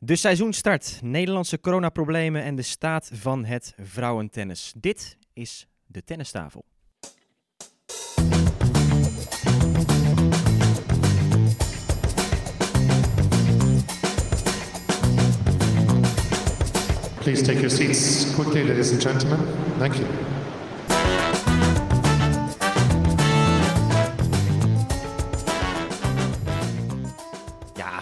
De seizoenstart, Nederlandse coronaproblemen en de staat van het vrouwentennis. Dit is de tennistafel. Please take your seats quickly, ladies and gentlemen. Thank you.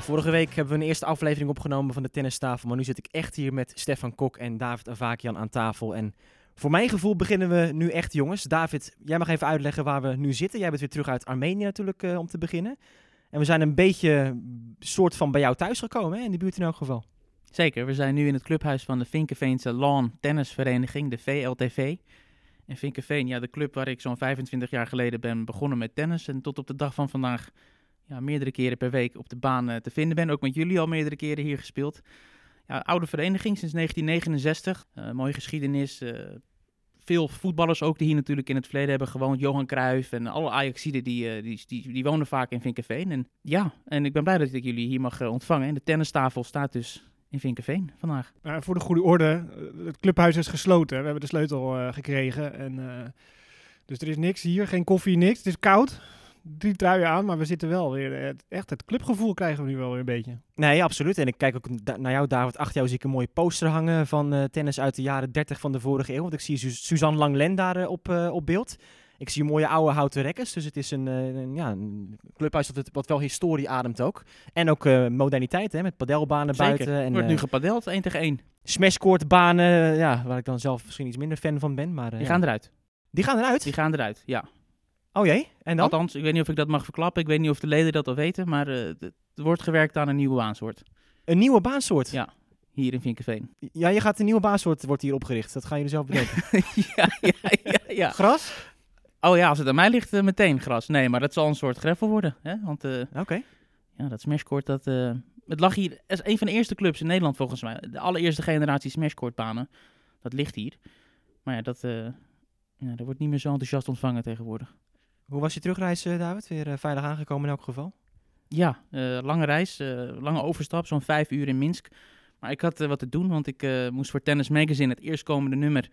Vorige week hebben we een eerste aflevering opgenomen van de tennistafel. Maar nu zit ik echt hier met Stefan Kok en David Avakian aan tafel. En voor mijn gevoel beginnen we nu echt, jongens. David, jij mag even uitleggen waar we nu zitten. Jij bent weer terug uit Armenië natuurlijk eh, om te beginnen. En we zijn een beetje soort van bij jou thuis gekomen, hè? in de buurt in elk geval. Zeker, we zijn nu in het clubhuis van de Vinkenveense Lawn Tennisvereniging, de VLTV. En Vinkenveen, ja, de club waar ik zo'n 25 jaar geleden ben begonnen met tennis. En tot op de dag van vandaag ja, meerdere keren per week op de baan eh, te vinden ben. Ook met jullie al meerdere keren hier gespeeld. Ja, oude vereniging sinds 1969. Eh, mooie geschiedenis. eh, veel voetballers ook die hier natuurlijk in het verleden hebben gewoond. Johan Cruijff en alle Ajaxiden die, die, die, die wonen vaak in Vinkenveen. En ja, en ik ben blij dat ik jullie hier mag ontvangen. En de tennistafel staat dus in Vinkenveen vandaag. Voor de goede orde, het clubhuis is gesloten. We hebben de sleutel gekregen. En, dus er is niks hier, geen koffie, niks. Het is koud. Drie truien aan, maar we zitten wel weer. eh, echt het clubgevoel krijgen we nu wel weer een beetje. Nee, absoluut. En ik kijk ook da- naar jou, David. Achter jou zie ik een mooie poster hangen van eh, tennis uit de jaren 30 van de vorige eeuw. Want ik zie Su- Suzanne Langlen daar eh, op, op beeld. Ik zie mooie oude houten rekkers. Dus het is een, een, ja, een clubhuis dat het, wat wel historie ademt ook. En ook eh, moderniteit, hè, met padelbanen Zeker. buiten. En Wordt nu gepadeld, 1 tegen 1. smashcourtbanen, ja, waar ik dan zelf misschien iets minder fan van ben. Maar, eh, Die ja. gaan eruit. die gaan eruit? Die gaan eruit, ja. Oh jee, en dan? Althans, ik weet niet of ik dat mag verklappen. Ik weet niet of de leden dat al weten. Maar d- er wordt gewerkt aan een nieuwe baansoort. Een nieuwe baansoort? Ja. Hier in Vinkenveen. Ja, je gaat een nieuwe baansoort wordt hier opgericht. Dat gaan jullie zelf bedenken. ja, ja, ja, ja. Gras? Oh ja, als het aan mij ligt, eh, meteen gras. Nee, maar dat zal een soort greffel worden. Hè? Want eh, Oké. ja, dat smashcourt, dat... het lag hier als een van de eerste clubs in Nederland volgens mij. De allereerste generatie smashcourtbanen. Dat ligt hier. Maar ja, dat, ja, dat wordt niet meer zo enthousiast ontvangen tegenwoordig. Hoe was je terugreis, eh, David? Weer eh, veilig aangekomen in elk geval? Ja, eh, lange reis, lange overstap, zo'n vijf uur in Minsk. Maar ik had wat te doen, want ik moest voor Tennis Magazine, het eerstkomende nummer,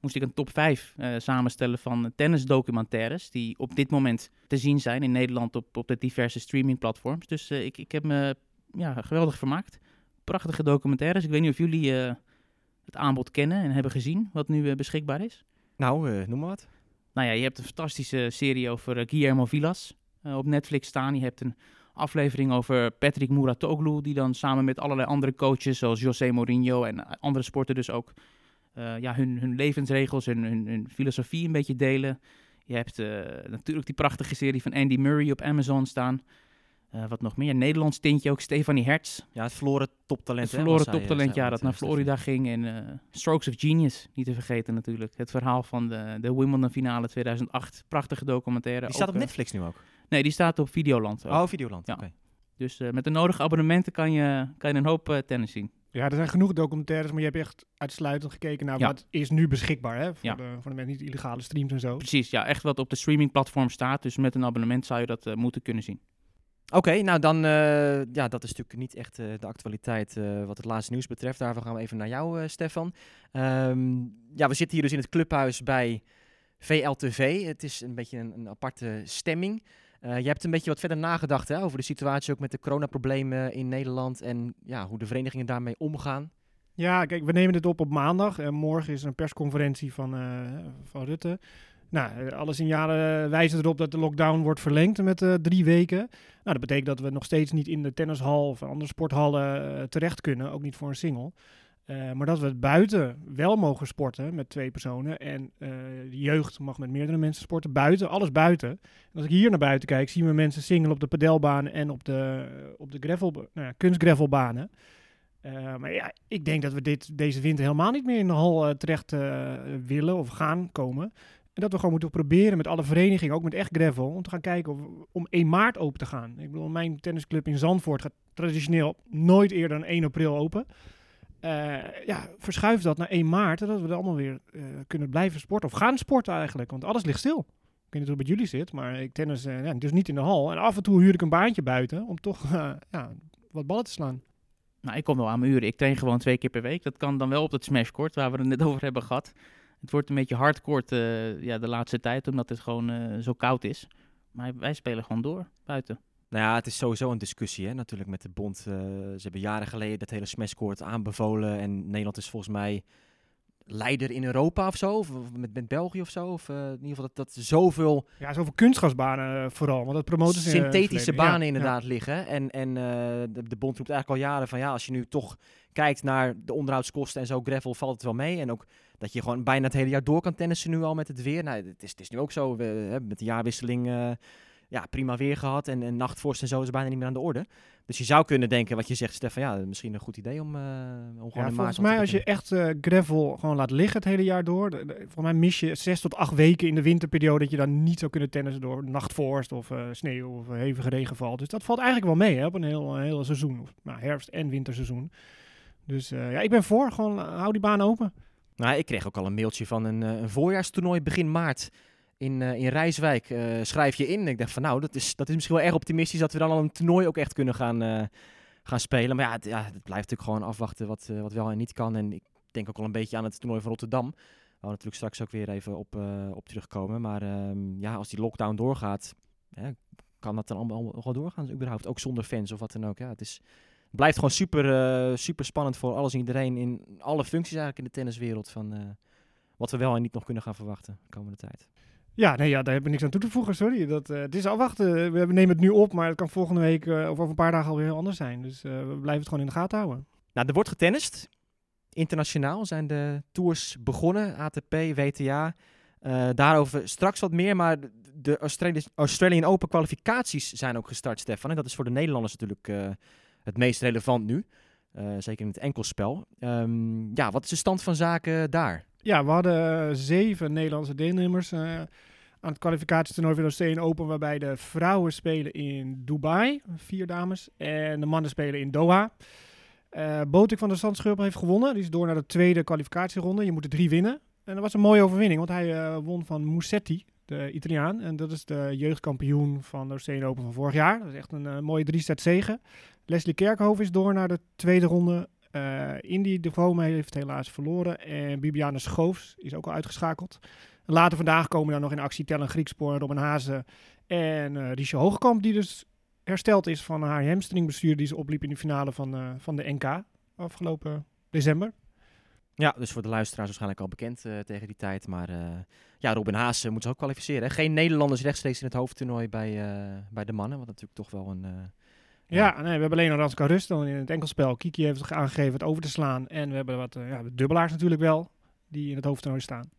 moest ik een top 5 eh, samenstellen van tennisdocumentaires die op dit moment te zien zijn in Nederland op, op de diverse streamingplatforms. Dus ik, ik heb me ja, geweldig vermaakt. Prachtige documentaires. Ik weet niet of jullie het aanbod kennen en hebben gezien wat nu beschikbaar is. Nou, noem maar wat. Nou ja, je hebt een fantastische serie over eh, Guillermo Villas eh, op Netflix staan. Je hebt een aflevering over Patrick Muratoglu, die dan samen met allerlei andere coaches, zoals José Mourinho en eh, andere sporten dus ook, ja, hun, hun levensregels en hun, filosofie een beetje delen. Je hebt natuurlijk die prachtige serie van Andy Murray op Amazon staan. Eh, wat nog meer? Nederlands tintje ook, Stefanie Hertz. Ja, het verloren toptalent. Het hè, verloren eh, toptalent, ja, dat naar. Florida ging. En eh, Strokes of Genius, niet te vergeten natuurlijk. Het verhaal van de, de Wimbledon finale 2008. Prachtige documentaire. Die staat Ook, op Netflix nu ook. Nee, die staat op Videoland. ook. Oh, Videoland. Ja. Oké. Dus eh, met de nodige abonnementen kan je, kan je een hoop eh, tennis zien. Ja, er zijn genoeg documentaires, maar je hebt echt uitsluitend gekeken naar Ja. wat is nu beschikbaar. Hè? Voor, Ja. de, voor de mensen niet illegale streams en zo. Precies, ja, echt wat op de streamingplatform staat. Dus met een abonnement zou je dat moeten kunnen zien. Oké, nou dan, eh, ja, dat is natuurlijk niet echt eh, de actualiteit eh, wat het laatste nieuws betreft. Daarvoor gaan we even naar jou, Stefan. Ehm, ja, we zitten hier dus in het clubhuis bij VLTV. Het is een beetje een, een aparte stemming. Je hebt een beetje wat verder nagedacht hè, over de situatie ook met de coronaproblemen in Nederland en ja, hoe de verenigingen daarmee omgaan. Ja, kijk, we nemen dit op op maandag. En morgen is een persconferentie van, van Rutte. Nou, eh, alle signalen wijzen erop dat de lockdown wordt verlengd met eh, drie weken. Nou, dat betekent dat we nog steeds niet in de tennishal of andere sporthallen eh, terecht kunnen. Ook niet voor een single. Eh, maar dat we buiten wel mogen sporten met twee personen. En eh, de jeugd mag met meerdere mensen sporten. Buiten, alles buiten. En als ik hier naar buiten kijk, zien we mensen single op de padelbanen en op de, op de gravel, nou ja, kunstgravelbanen. Eh, maar ja, ik denk dat we dit, deze winter helemaal niet meer in de hal eh, terecht eh, willen of gaan komen. En dat we gewoon moeten proberen met alle verenigingen, ook met echt gravel, om te gaan kijken of, om 1 maart open te gaan. Ik bedoel, mijn tennisclub in Zandvoort gaat traditioneel nooit eerder dan 1 april open. Eh, ja, verschuif dat naar 1 maart, dat we er allemaal weer eh, kunnen blijven sporten. Of gaan sporten eigenlijk, want alles ligt stil. Ik weet niet hoe het bij jullie zit, maar ik tennis eh, ja, dus niet in de hal. En af en toe huur ik een baantje buiten om toch ja, wat ballen te slaan. Nou, ik kom wel aan mijn uren. Ik train gewoon twee keer per week. Dat kan dan wel op het smashcourt, waar we het net over hebben gehad. Het wordt een beetje hardcore uh, ja, de laatste tijd, omdat het gewoon uh, zo koud is. Maar wij spelen gewoon door, buiten. Nou ja, het is sowieso een discussie hè, natuurlijk met de bond. Uh, ze hebben jaren geleden dat hele smashcourt aanbevolen. En Nederland is volgens mij leider in Europa of zo, of met, met België of zo. Of uh, in ieder geval dat, dat zoveel... Ja, zoveel kunstgasbanen vooral, want dat promoten ze Synthetische banen ja, inderdaad ja. liggen. En, en uh, de, de bond roept eigenlijk al jaren van ja, als je nu toch kijkt naar de onderhoudskosten en zo, gravel valt het wel mee. En ook dat je gewoon bijna het hele jaar door kan tennissen nu al met het weer. Nou, het is, het is nu ook zo, we, hè, met de jaarwisseling ja, prima weer gehad en, en nachtvorst en zo is bijna niet meer aan de orde. Dus je zou kunnen denken, wat je zegt, Stefan, ja, misschien een goed idee om, uh, om gewoon ja, Volgens mij, als je echt uh, gravel gewoon laat liggen het hele jaar door, de, de, volgens mij mis je zes tot acht weken in de winterperiode dat je dan niet zou kunnen tennissen door nachtvorst of uh, sneeuw of hevige regenval. Dus dat valt eigenlijk wel mee hè, op een heel, een heel seizoen, of, nou, herfst- en winterseizoen. Dus ja, ik ben voor, gewoon hou die baan open. Nou, ik kreeg ook al een mailtje van een, een voorjaarstoernooi begin maart in, uh, in Rijswijk uh, schrijf je in. Ik dacht van nou, dat is, dat is misschien wel erg optimistisch dat we dan al een toernooi ook echt kunnen gaan, gaan spelen. Maar ja het, ja, het blijft natuurlijk gewoon afwachten wat, wat wel en niet kan. En ik denk ook al een beetje aan het toernooi van Rotterdam. Waar we natuurlijk straks ook weer even op, op terugkomen. Maar um, ja, als die lockdown doorgaat, hè, kan dat dan allemaal wel doorgaan überhaupt. Ook zonder fans of wat dan ook. Ja, het is, blijft gewoon super, super spannend voor alles en iedereen in alle functies eigenlijk in de tenniswereld. Van wat we wel en niet nog kunnen gaan verwachten de komende tijd. Ja, nee, ja, daar hebben we niks aan toe te voegen, sorry. Dat, uh, het is afwachten. We nemen het nu op, maar het kan volgende week uh, of over een paar dagen alweer heel anders zijn. Dus uh, we blijven het gewoon in de gaten houden. Nou, er wordt getennist. Internationaal zijn de tours begonnen, ATP, WTA. daarover straks wat meer, maar de Australian Open kwalificaties zijn ook gestart, Stefan. En dat is voor de Nederlanders natuurlijk het meest relevant nu. zeker in het enkelspel. Um, ja, wat is de stand van zaken daar? Ja, we hadden zeven Nederlandse deelnemers uh, aan het kwalificatietoernooi van de Australian Open, waarbij de vrouwen spelen in Dubai, vier dames, en de mannen spelen in Doha. Uh, Botik van der Zandschulp heeft gewonnen. Die is door naar de tweede kwalificatieronde. Je moet er drie winnen. En dat was een mooie overwinning, want hij won van Musetti, de Italiaan. En dat is de jeugdkampioen van de Australian Open van vorig jaar. Dat is echt een mooie drie-set zegen. Leslie Kerkhoff is door naar de tweede ronde. Uh, Indy de Vrome heeft helaas verloren. En Bibiane Schoofs is ook al uitgeschakeld. Later vandaag komen dan nog in actie Tellen Griekspoor, Robin Hazen en uh, Riesje Hoogkamp. Die dus hersteld is van haar hamstringbestuur die ze opliep in de finale van, uh, van de NK afgelopen december. Ja, dus voor de luisteraars waarschijnlijk al bekend tegen die tijd. Maar ja, Robin uh, moet zich ook kwalificeren. Geen Nederlanders rechtstreeks in het hoofdtoernooi bij, bij de mannen. Wat natuurlijk toch wel een, ja, nee, we hebben alleen Ranska Rust dan in het enkelspel. Kiki heeft aangegeven het over te slaan. En we hebben wat uh, ja, dubbelaars natuurlijk wel, die in het hoofdtoernooi staan.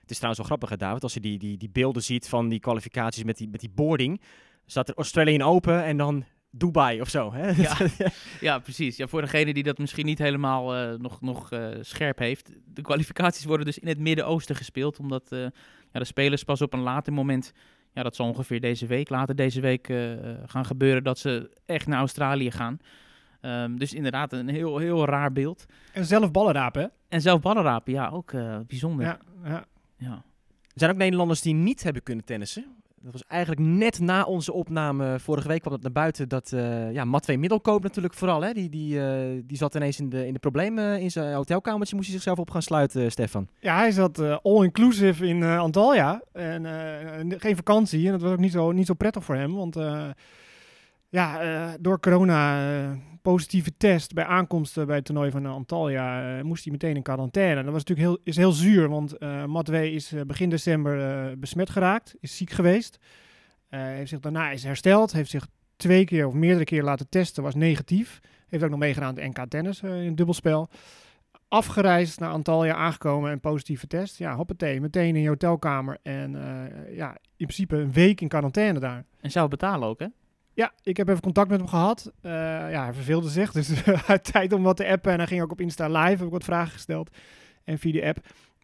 Het is trouwens wel grappig, hè, David, als je die, die, die beelden ziet van die kwalificaties met die, met die boarding. Staat er Australië Open en dan Dubai of zo. Hè? Ja, ja, precies. Ja, voor degene die dat misschien niet helemaal uh, nog, nog uh, scherp heeft. De kwalificaties worden dus in het Midden-Oosten gespeeld. Omdat uh, ja, de spelers pas op een later moment ja, dat zal ongeveer deze week, later deze week uh, gaan gebeuren, dat ze echt naar Australië gaan. Um, dus inderdaad een heel, heel raar beeld. En zelf ballen rapen, hè? En zelf ballen rapen, ja, ook uh, bijzonder. Ja, ja. ja. Er zijn ook Nederlanders die niet hebben kunnen tennissen. Dat was eigenlijk net na onze opname. Vorige week kwam het naar buiten dat uh, ja, Matwee Middelkoop natuurlijk vooral. Hè, die, die, uh, die zat ineens in de, in de problemen in zijn hotelkamertje. Moest hij zichzelf op gaan sluiten, Stefan. Ja, hij zat all-inclusive in Antalya. En geen vakantie. En dat was ook niet zo, niet zo prettig voor hem. Want ja, door corona positieve test bij aankomst bij het toernooi van Antalya moest hij meteen in quarantaine. Dat was natuurlijk heel, is heel zuur, want uh, Matwee is begin december besmet geraakt, is ziek geweest. heeft zich daarna is hersteld, heeft zich twee keer of meerdere keer laten testen, was negatief. Heeft ook nog meegedaan aan NK tennis in het dubbelspel. Afgereisd naar Antalya, aangekomen en positieve test. Ja, hoppatee, meteen in je hotelkamer. En ja, in principe een week in quarantaine daar. En zou betalen ook, hè? Ja, ik heb even contact met hem gehad. Uh, ja, hij verveelde zich, dus tijd om wat te appen. En hij ging ook op Insta live, heb ik wat vragen gesteld. En via de app.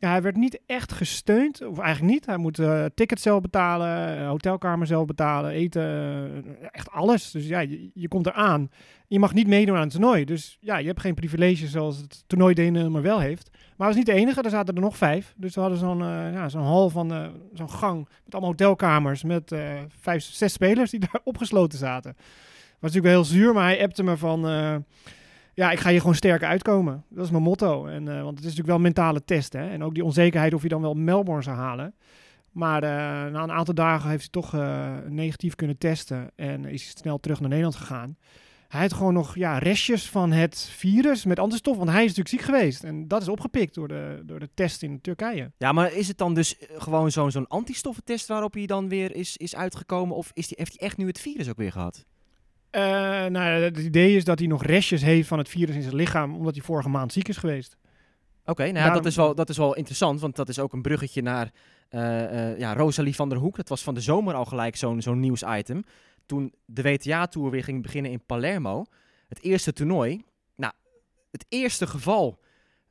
Hij werd niet echt gesteund, of eigenlijk niet. Hij moet uh, tickets zelf betalen, uh, hotelkamer zelf betalen, eten, uh, echt alles. Dus ja, je, komt eraan. Je mag niet meedoen aan het toernooi. Dus ja, je hebt geen privileges zoals het toernooideelnemer wel heeft. Maar hij was niet de enige, er zaten er nog vijf. Dus we hadden zo'n ja, hal van zo'n gang met allemaal hotelkamers met vijf, zes spelers die daar opgesloten zaten. Was natuurlijk wel heel zuur, maar hij appte me van ja, ik ga hier gewoon sterk uitkomen. Dat is mijn motto. En, eh, want het is natuurlijk wel een mentale test. Hè? En ook die onzekerheid of je dan wel Melbourne zou halen. Maar eh, na een aantal dagen heeft hij toch eh, negatief kunnen testen. En is hij snel terug naar Nederland gegaan. Hij heeft gewoon nog ja, restjes van het virus met antistof. Want hij is natuurlijk ziek geweest. En dat is opgepikt door de, door de test in Turkije. Ja, maar is het dan dus gewoon zo'n zo'n antistoffentest waarop hij dan weer is, is uitgekomen? Of is die, heeft hij echt nu het virus ook weer gehad? Eh, nou, het idee is dat hij nog restjes heeft van het virus in zijn lichaam. Omdat hij vorige maand ziek is geweest. Oké, nou ja, Daarom- dat, is wel, dat is wel interessant, want dat is ook een bruggetje naar eh, eh, ja, Rosalie van der Hoek. Dat was van de zomer al gelijk zo'n zo'n nieuwsitem. Toen de WTA-tour weer ging beginnen in Palermo, het eerste toernooi. Nou, het eerste geval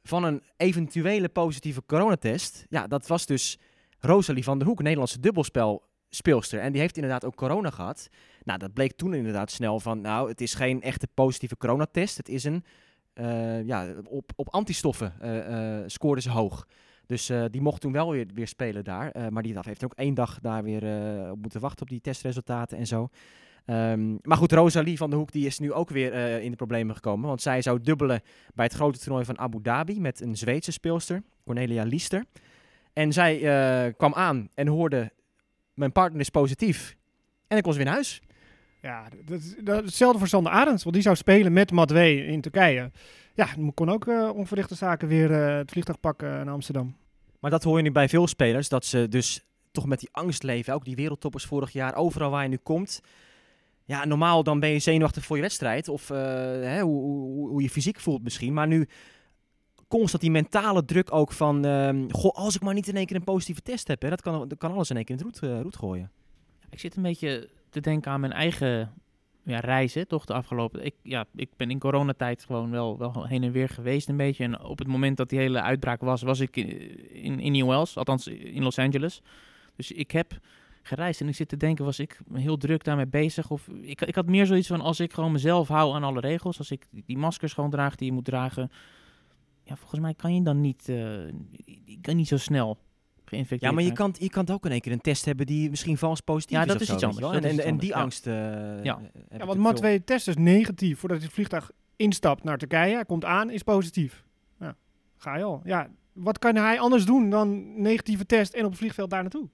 van een eventuele positieve coronatest, ja, dat was dus Rosalie van der Hoek, Nederlandse dubbelspelspeelster. En die heeft inderdaad ook corona gehad. Nou, dat bleek toen inderdaad snel van, nou, het is geen echte positieve coronatest. Het is een, eh, ja, op, op antistoffen eh, scoorde ze hoog. Dus die mocht toen wel weer, weer spelen daar. Maar die heeft ook één dag daar weer op moeten wachten op die testresultaten en zo. Ehm, maar goed, Rosalie van der Hoek die is nu ook weer in de problemen gekomen. Want zij zou dubbelen bij het grote toernooi van Abu Dhabi met een Zweedse speelster, Cornelia Liester. En zij kwam aan en hoorde, mijn partner is positief. En ik kon ze weer naar huis. Ja, dat is, dat hetzelfde voor Sander Arends. Want die zou spelen met Madwee in Turkije. Ja, dan kon ook eh onverrichte zaken weer eh, het vliegtuig pakken naar Amsterdam. Maar dat hoor je nu bij veel spelers, dat ze dus toch met die angst leven. Ook die wereldtoppers vorig jaar, overal waar je nu komt. Ja, normaal dan ben je zenuwachtig voor je wedstrijd. Of eh, hè, hoe, hoe, hoe je fysiek voelt misschien. Maar nu constant die mentale druk ook van... ehm, goh, als ik maar niet in één keer een positieve test heb. Hè, dat, kan, kan alles in één keer in het roet, eh, roet gooien. Ik zit een beetje te denken aan mijn eigen ja, reizen, toch, de afgelopen... Ik, ja, ik ben in coronatijd gewoon wel, wel heen en weer geweest een beetje. En op het moment dat die hele uitbraak was, was ik in, in Indian Wells, althans in Los Angeles. Dus ik heb gereisd en ik zit te denken, was ik heel druk daarmee bezig? Of ik, ik had meer zoiets van, als ik gewoon mezelf hou aan alle regels, als ik die maskers gewoon draag die je moet dragen... Ja, volgens mij kan je dan niet, eh, je kan niet zo snel geïnfecteerd Ja, maar je kan, je kan ook in één keer een test hebben die misschien vals positief Ja, is dat of is zo, iets anders. Dat En, is en, die angst... eh, Ja. heb Ja, want veel. Matwee test dus negatief voordat hij het vliegtuig instapt naar Turkije. Hij komt aan, is positief. Ja, ga je al. Ja, wat kan hij anders doen dan negatieve test en op het vliegveld daar naartoe?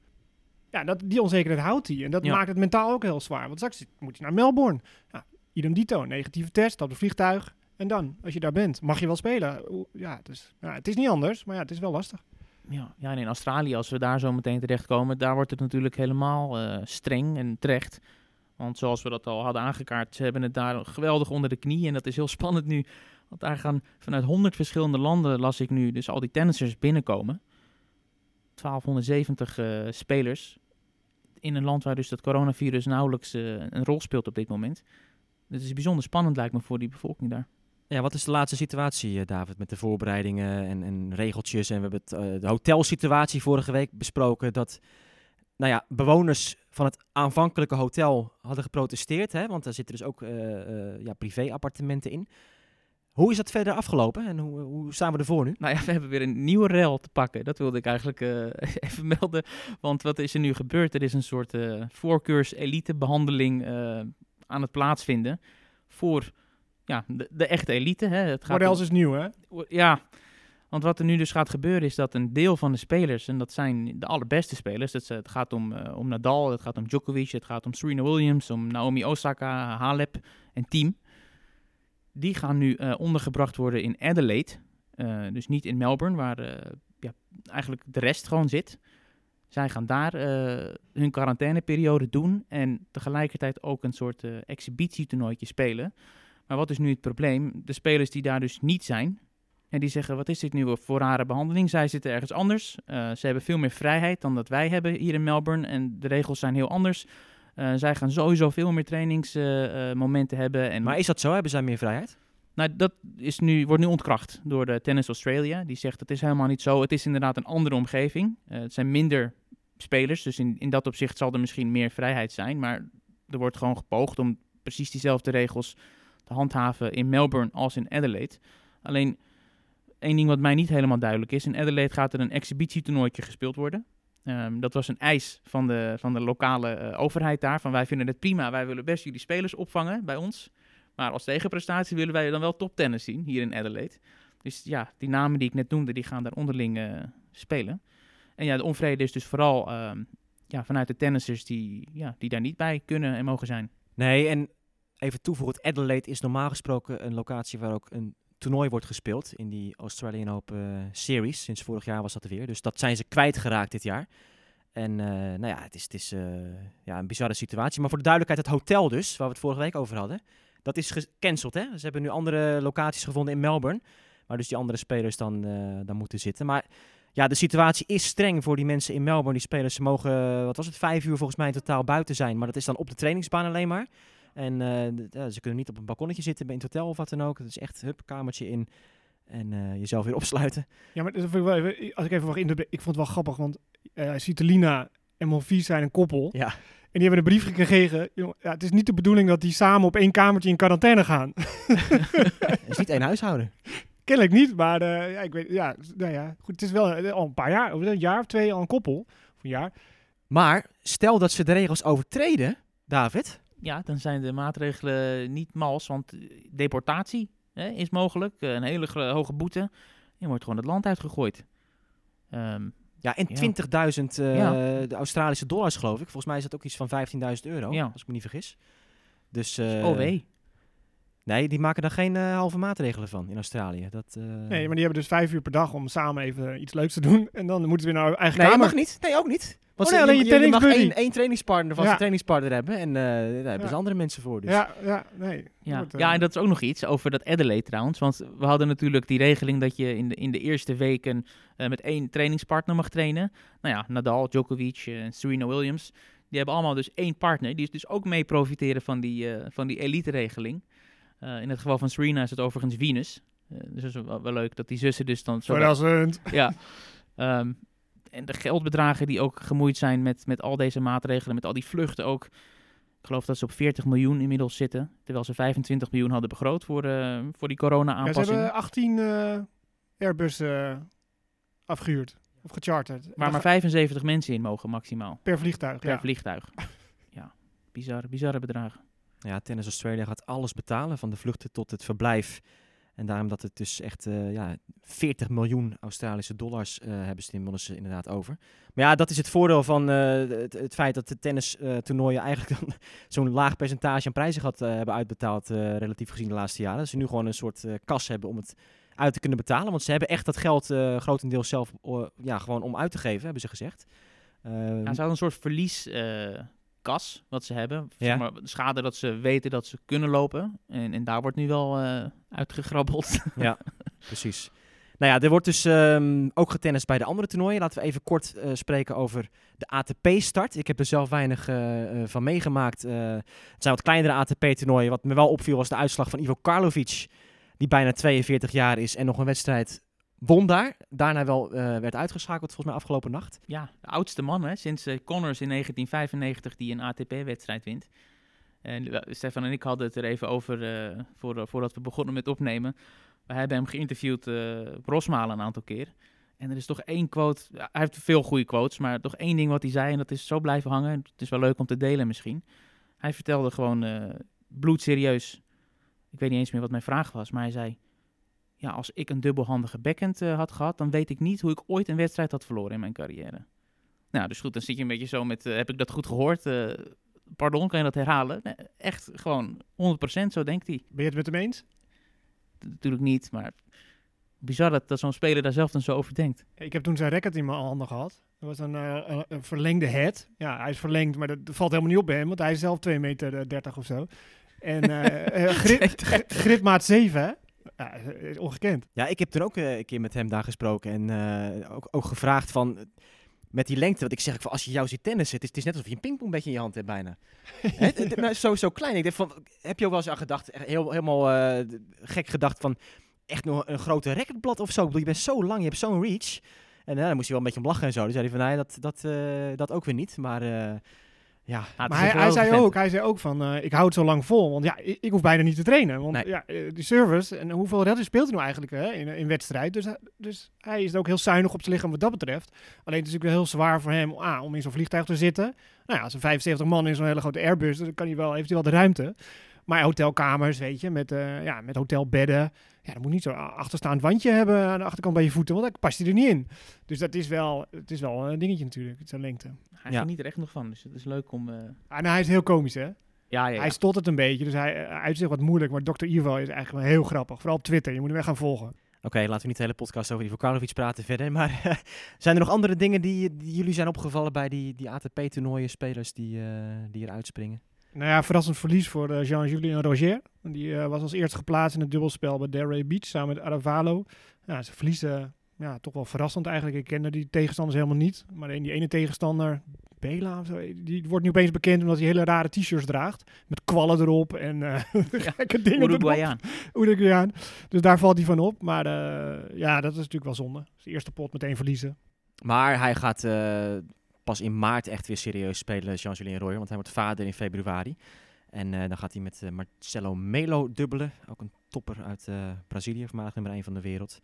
Ja, dat, die onzekerheid houdt hij. En dat Ja. maakt het mentaal ook heel zwaar. Want straks moet hij naar Melbourne. Ja, idem dito, negatieve test, op het vliegtuig. En dan, als je daar bent, mag je wel spelen. Ja, ja, het is niet anders, maar ja, het is wel lastig. Ja, ja, en in Australië, als we daar zo meteen terechtkomen, daar wordt het natuurlijk helemaal eh, streng en terecht. Want zoals we dat al hadden aangekaart, ze hebben het daar geweldig onder de knie. En dat is heel spannend nu. Want daar gaan vanuit 100 verschillende landen, las ik nu, dus al die tennissers binnenkomen. 1270 eh, spelers. In een land waar dus dat coronavirus nauwelijks eh, een rol speelt op dit moment. Het is bijzonder spannend, lijkt me, voor die bevolking daar. Ja, wat is de laatste situatie, eh, David, met de voorbereidingen en, en regeltjes? En we hebben het, eh, de hotelsituatie vorige week besproken. Dat nou ja, bewoners van het aanvankelijke hotel hadden geprotesteerd. Hè, want daar zitten dus ook eh, eh, ja, privé-appartementen in. Hoe is dat verder afgelopen en hoe, hoe staan we ervoor nu? Nou ja, we hebben weer een nieuwe rel te pakken. Dat wilde ik eigenlijk even melden. Want wat is er nu gebeurd? Er is een soort eh voorkeurs-elite-behandeling eh, aan het plaatsvinden. Voor ja, de, de echte elite. Hè. Het gaat Models om- is nieuw, hè? ja, want wat er nu dus gaat gebeuren is dat een deel van de spelers, en dat zijn de allerbeste spelers, dat is, het gaat om, eh, om Nadal, het gaat om Djokovic, het gaat om Serena Williams, om Naomi Osaka, Halep en team. Die gaan nu eh, ondergebracht worden in Adelaide, Eh, dus niet in Melbourne, waar ja, eigenlijk de rest gewoon zit. Zij gaan daar hun quarantaineperiode doen en tegelijkertijd ook een soort exhibitietoernooitje spelen. Maar wat is nu het probleem? De spelers die daar dus niet zijn, en die zeggen, wat is dit nu voor rare behandeling? Zij zitten ergens anders. Eh, ze hebben veel meer vrijheid dan dat wij hebben hier in Melbourne. En de regels zijn heel anders. Eh, zij gaan sowieso veel meer trainingsmomenten hebben. En Maar is dat zo? Hebben zij meer vrijheid? nou, dat is nu, wordt nu ontkracht door de Tennis Australia. Die zegt, het is helemaal niet zo. Het is inderdaad een andere omgeving. Eh, het zijn minder spelers. Dus in, in dat opzicht zal er misschien meer vrijheid zijn. Maar er wordt gewoon gepoogd om precies diezelfde regels handhaven in Melbourne als in Adelaide. Alleen één ding wat mij niet helemaal duidelijk is. In Adelaide gaat er een exhibitietoernooitje gespeeld worden. Ehm, dat was een eis van de, van de lokale eh, overheid daar. Van wij vinden het prima, wij willen best jullie spelers opvangen bij ons. Maar als tegenprestatie willen wij dan wel toptennis zien hier in Adelaide. Dus ja, die namen die ik net noemde, die gaan daar onderling eh, spelen. En ja, de onvrede is dus vooral ehm, ja, vanuit de tennissers die, ja, die daar niet bij kunnen en mogen zijn. Nee, en even toevoegen, Adelaide is normaal gesproken een locatie waar ook een toernooi wordt gespeeld in die Australian Open Series. Sinds vorig jaar was dat er weer. Dus dat zijn ze kwijtgeraakt dit jaar. En eh, nou ja, het is, het is eh, ja, een bizarre situatie. Maar voor de duidelijkheid, het hotel dus, waar we het vorige week over hadden, dat is gecanceld. Hè? Ze hebben nu andere locaties gevonden in Melbourne, waar dus die andere spelers dan, eh, dan moeten zitten. Maar ja, de situatie is streng voor die mensen in Melbourne. Die spelers, ze mogen, wat was het, vijf uur volgens mij in totaal buiten zijn. Maar dat is dan op de trainingsbaan alleen maar. En ja, ze kunnen niet op een balkonnetje zitten in het hotel of wat dan ook. Het is echt, hup, kamertje in en jezelf weer opsluiten. Ja, maar dat vind ik wel even, als ik even mag in ik vond het wel grappig, want uh, Citalina en Monfils zijn een koppel. Ja. En die hebben een brief gekregen. Ja, het is niet de bedoeling dat die samen op één kamertje in quarantaine gaan. Het is niet één huishouden. Kennelijk niet, maar uh, ja, ik weet, ja, nou ja, goed, het is wel eh, al een paar jaar, of een jaar of twee al een koppel. Of een jaar. Maar stel dat ze de regels overtreden, David. Ja, dan zijn de maatregelen niet mals, want deportatie hè, is mogelijk. Een hele hoge boete. Je wordt gewoon het land uitgegooid. Um, ja, en 20.000 uh, de Australische dollars, geloof ik. Volgens mij is dat ook iets van 15.000 euro, ja. als ik me niet vergis. Dus, uh, oh wee. Nee, die maken daar geen uh, halve maatregelen van in Australië. Dat, uh... Nee, maar die hebben dus vijf uur per dag om samen even iets leuks te doen. En dan moeten ze weer naar eigen nee, kamer. mag niet. Nee, ook niet. Want oh, nee, alleen je, je, je mag één, één trainingspartner van ja. zijn trainingspartner hebben. En uh, daar hebben ja. ze andere mensen voor. Dus. Ja, ja, nee. Ja. Wordt, ja, en dat is ook nog iets over dat Adelaide trouwens. Want we hadden natuurlijk die regeling dat je in de, in de eerste weken uh, met één trainingspartner mag trainen. Nou ja, Nadal, Djokovic en Serena Williams. Die hebben allemaal dus één partner. Die is dus ook mee profiteren van die, uh, van die elite-regeling. in het geval van Serena is het overigens Venus. dus dat is wel, wel, leuk dat die zussen dus dan... Zo Verrassend. Ja. Um, en de geldbedragen die ook gemoeid zijn met, met al deze maatregelen, met al die vluchten ook. Ik geloof dat ze op 40 miljoen inmiddels zitten. Terwijl ze 25 miljoen hadden begroot voor, uh, voor die corona-aanpassing. Ja, ze hebben 18 uh, Airbus afgehuurd of gecharterd. Waar maar 75 mensen in mogen maximaal. Per vliegtuig, Per ja. vliegtuig. ja, bizarre, bizarre bedragen. Ja, Tennis Australia gaat alles betalen, van de vluchten tot het verblijf. En daarom dat het dus echt uh, ja, 40 miljoen Australische dollars uh, hebben ze inderdaad over. Maar ja, dat is het voordeel van uh, het, het, feit dat de tennistoernooien eigenlijk zo'n laag percentage aan prijzen gehad hebben uitbetaald, relatief gezien de laatste jaren. Dat ze nu gewoon een soort kas hebben om het uit te kunnen betalen. Want ze hebben echt dat geld grotendeels zelf ja, gewoon om uit te geven, hebben ze gezegd. ja, ze hadden een soort verlies kas wat ze hebben. Ja. Maar schade dat ze weten dat ze kunnen lopen. En, en daar wordt nu wel uh, uitgegrabbeld. Ja, precies. Nou ja, er wordt dus um, ook getennist bij de andere toernooien. Laten we even kort uh, spreken over de ATP-start. Ik heb er zelf weinig uh, van meegemaakt. het zijn wat kleinere ATP-toernooien. Wat me wel opviel was de uitslag van Ivo Karlovic, die bijna 42 jaar is en nog een wedstrijd won daar. Daarna wel uh, werd uitgeschakeld, volgens mij afgelopen nacht. Ja, de oudste man hè, sinds uh, Connors in 1995 die een ATP-wedstrijd wint. En uh, Stefan en ik hadden het er even over voor, voordat we begonnen met opnemen. We hebben hem geïnterviewd, Rosmalen, een aantal keer. En er is toch één quote, hij heeft veel goede quotes, maar toch één ding wat hij zei en dat is zo blijven hangen. Het is wel leuk om te delen misschien. Hij vertelde gewoon bloedserieus, ik weet niet eens meer wat mijn vraag was, maar hij zei ja, als ik een dubbelhandige backhand uh, had gehad, dan weet ik niet hoe ik ooit een wedstrijd had verloren in mijn carrière. Nou, dus goed, dan zit je een beetje zo met, uh, heb ik dat goed gehoord? Uh, pardon, kan je dat herhalen? Nee, echt gewoon 100% zo denkt hij. Ben je het met hem eens? Natuurlijk niet, maar bizar dat, dat zo'n speler daar zelf dan zo over denkt. Ik heb toen zijn racket in mijn handen gehad. Dat was een, een, een, verlengde head. Ja, hij is verlengd, maar dat, valt helemaal niet op bij hem, want hij is zelf 2 meter 30 of zo. En grip, gripmaat 7, ongekend. Ja, ik heb toen ook uh, een keer met hem daar gesproken en uh, ook, ook, gevraagd van met die lengte, wat ik zeg, van als je jou ziet tennissen, het is, het is net alsof je een pingpongbedje in je hand hebt bijna. He, zo, zo klein. Ik denk van, heb je ook wel eens aan gedacht, heel, helemaal uh, gek gedacht van echt nog een grote racketblad of zo. Ik bedoel, je bent zo lang, je hebt zo'n reach. En uh, dan moest hij wel een beetje om lachen en zo. Dus zei hij van, nee, dat, dat, uh, dat ook weer niet. Maar ja, maar hij, hij zei ook, hij zei ook van, uh, ik hou het zo lang vol. Want ja, ik, ik hoef bijna niet te trainen. Want nee. ja, die service, en hoeveel redden speelt hij nou eigenlijk hè, in, in wedstrijd? Dus, dus hij is ook heel zuinig op zijn lichaam wat dat betreft. Alleen het is natuurlijk wel heel zwaar voor hem ah, om in zo'n vliegtuig te zitten. Nou ja, als een 75 man in zo'n hele grote Airbus, dan kan hij wel, heeft hij wel de ruimte. Maar hotelkamers, weet je, met, eh, ja, met hotelbedden. Ja, dan moet niet zo'n achterstaand wandje hebben aan de achterkant bij je voeten, want dan past hij er niet in. Dus dat is wel, het is wel een dingetje natuurlijk, zijn lengte. Hij Ja. geniet er echt nog van, dus het is leuk om... eh, Ah, nou, hij is heel komisch, hè? ja, ja, ja. Hij stottert een beetje, dus hij hij uitzicht wat moeilijk. Maar Dr. Ivo is eigenlijk wel heel grappig. Vooral op Twitter, je moet hem echt gaan volgen. Oké, laten we niet de hele podcast over Ivo Karlovic praten verder. Maar zijn er nog andere dingen die, die jullie zijn opgevallen bij die, die ATP-toernooien, spelers die, eh, die er uitspringen? Nou ja, verrassend verlies voor eh, Jean-Julien Roger. Die eh, was als eerste geplaatst in het dubbelspel bij Delray Beach samen met Aravalo. Ja, ze verliezen ja, toch wel verrassend eigenlijk. Ik kende die tegenstanders helemaal niet. Maar in die ene tegenstander, Bela of zo, die wordt nu opeens bekend omdat hij hele rare t-shirts draagt. Met kwallen erop en eh gekke dingen erop. Uruguayaan. Uruguayaan. Dus daar valt hij van op. Maar eh, ja, dat is natuurlijk wel zonde. Zijn eerste pot meteen verliezen. Maar hij gaat eh, pas in maart echt weer serieus spelen, Jean-Julien Royer. Want hij wordt vader in februari. En eh, dan gaat hij met eh, Marcelo Melo dubbelen. Ook een topper uit eh, Brazilië, voormalig nummer 1 van de wereld.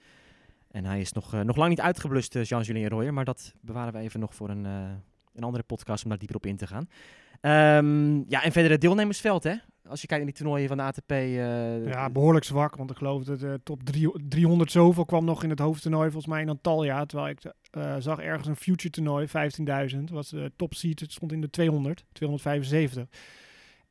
En hij is nog, nog lang niet uitgeblust, Jean-Julien Royer. Maar dat bewaren we even nog voor een, een andere podcast om daar dieper op in te gaan. Ehm, ja, en verder het deelnemersveld, hè? Als je kijkt naar die toernooien van de ATP. eh, Ja, behoorlijk zwak. Want ik geloof dat de top drie- 300 zoveel kwam nog in het hoofdtoernooi. Volgens mij in Antalya. Terwijl ik eh, zag ergens een future toernooi, 15.000. Was de top seed. Het stond in de 200, 275.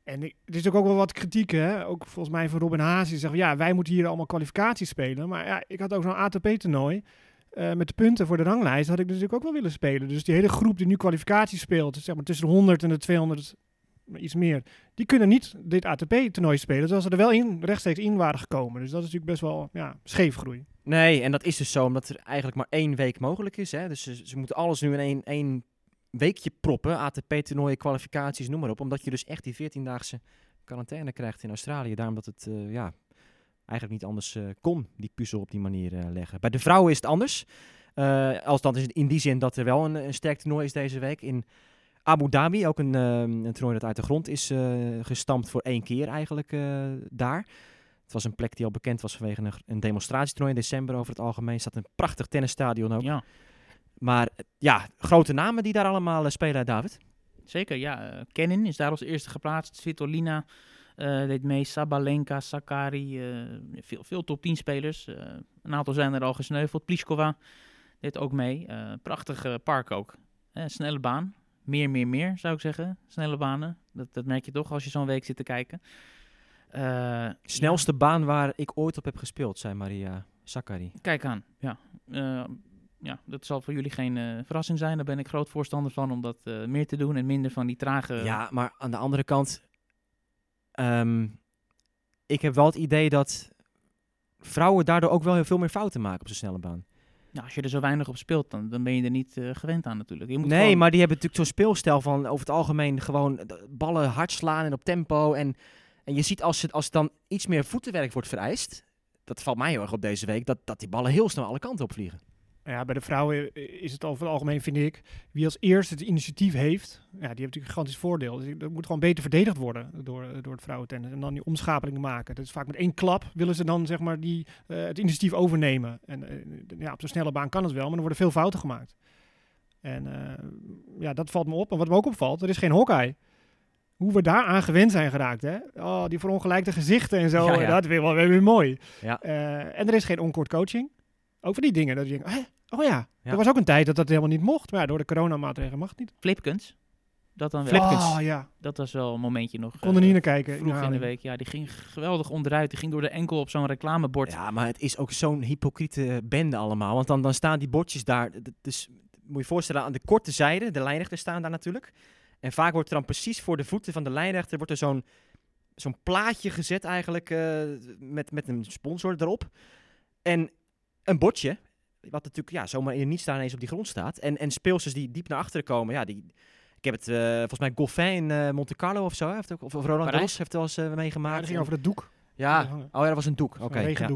En ik, is ook wel wat kritiek, hè? ook volgens mij van Robin Haas. Die zegt, ja, wij moeten hier allemaal kwalificaties spelen. Maar ja, ik had ook zo'n ATP-toernooi. eh, met de punten voor de ranglijst had ik natuurlijk ook wel willen spelen. Dus die hele groep die nu kwalificaties speelt, dus zeg maar tussen de 100 en de 200, iets meer, die kunnen niet dit ATP-toernooi spelen. Terwijl ze er wel in, rechtstreeks in waren gekomen. Dus dat is natuurlijk best wel ja, scheefgroei. Nee, en dat is dus zo omdat er eigenlijk maar één week mogelijk is. Hè? Dus ze, moeten alles nu in één, één weekje proppen. ATP-toernooien, kwalificaties, noem maar op. Omdat je dus echt die 14-daagse quarantaine krijgt in Australië. Daarom dat het eh, ja, eigenlijk niet anders eh, kon, die puzzel op die manier eh, leggen. Bij de vrouwen is het anders. Als dan is in die zin dat er wel een, een sterk toernooi is deze week in Abu Dhabi. Ook een, eh, een toernooi dat uit de grond is eh, gestampt voor één keer eigenlijk eh, daar. Het was een plek die al bekend was vanwege een, een demonstratietoernooi in december over het algemeen. Er staat een prachtig tennisstadion ook. Ja, Maar eh, ja, grote namen die daar allemaal spelen, David. zeker. Ja, eh, Kenin is daar als eerste geplaatst. Svitolina deed mee. Sabalenka, Sakari. veel, veel top 10 spelers. Een aantal zijn er al gesneuveld. Pliskova deed ook mee. Prachtig park ook. Snelle baan. Meer, meer, meer zou ik zeggen. Snelle banen. Dat, dat merk je toch als je zo'n week zit te kijken. Eh, Snelste baan waar ik ooit op heb gespeeld, zei Maria Sakkari. kijk aan. Ja. Eh, ja, dat zal voor jullie geen eh, verrassing zijn. Daar ben ik groot voorstander van om dat meer te doen en minder van die trage... Ja, maar aan de andere kant, ehm, ik heb wel het idee dat vrouwen daardoor ook wel heel veel meer fouten maken op zo'n snelle baan. Nou, als je er zo weinig op speelt, dan, dan ben je er niet eh, gewend aan natuurlijk. Je moet Nee, gewoon- maar die hebben natuurlijk zo'n speelstijl van over het algemeen gewoon ballen hard slaan en op tempo. En, en je ziet als het, als het dan iets meer voetenwerk wordt vereist, dat valt mij heel erg op deze week, dat, dat die ballen heel snel alle kanten op vliegen. Ja, bij de vrouwen is het over het algemeen, vind ik, wie als eerste het initiatief heeft, ja, die heeft natuurlijk een gigantisch voordeel. Dus dat moet gewoon beter verdedigd worden door, door het vrouwentennis. En dan die omschapeling maken. Dat is vaak met één klap willen ze dan zeg maar die, eh, het initiatief overnemen. En eh, ja, op zo'n snelle baan kan het wel, maar dan worden veel fouten gemaakt. En eh, ja, dat valt me op. En wat me ook opvalt, er is geen Hawkeye. Hoe we daar aan gewend zijn geraakt, hè? Oh, die verongelijkte gezichten en zo, Ja, ja. dat is wel weer, weer mooi. Ja. Eh, en er is geen onkort coaching. Ook voor die dingen. Dat je denkt, hè? oh ja, Ja. er was ook een tijd dat dat helemaal niet mocht. Maar ja, door de coronamaatregelen mag het niet. Flipkens. Dat dan wel. Oh ja, Dat was wel een momentje nog. ik kon er eh, niet naar kijken. Vroeg in de week. Ja, die ging geweldig onderuit. Die ging door de enkel op zo'n reclamebord. Ja, maar het is ook zo'n hypocriete bende allemaal. Want dan, dan staan die bordjes daar. Dus moet je je voorstellen, aan de korte zijde, de lijnrechters staan daar natuurlijk. En vaak wordt er dan precies voor de voeten van de lijnrechter wordt er zo'n zo'n plaatje gezet eigenlijk eh, met, met een sponsor erop. En een bordje, wat natuurlijk ja, zomaar in niet staan ineens op die grond staat. En, en speelsters die diep naar achteren komen, ja, die... Ik heb het eh, volgens mij Goffin in eh, Monte Carlo of zo, heeft ook, of, of Roland? Garros heeft wel eens eh, Ja, meegemaakt. dat ging over het doek. ja, Ja. oh ja, dat was een doek. Oké, ja.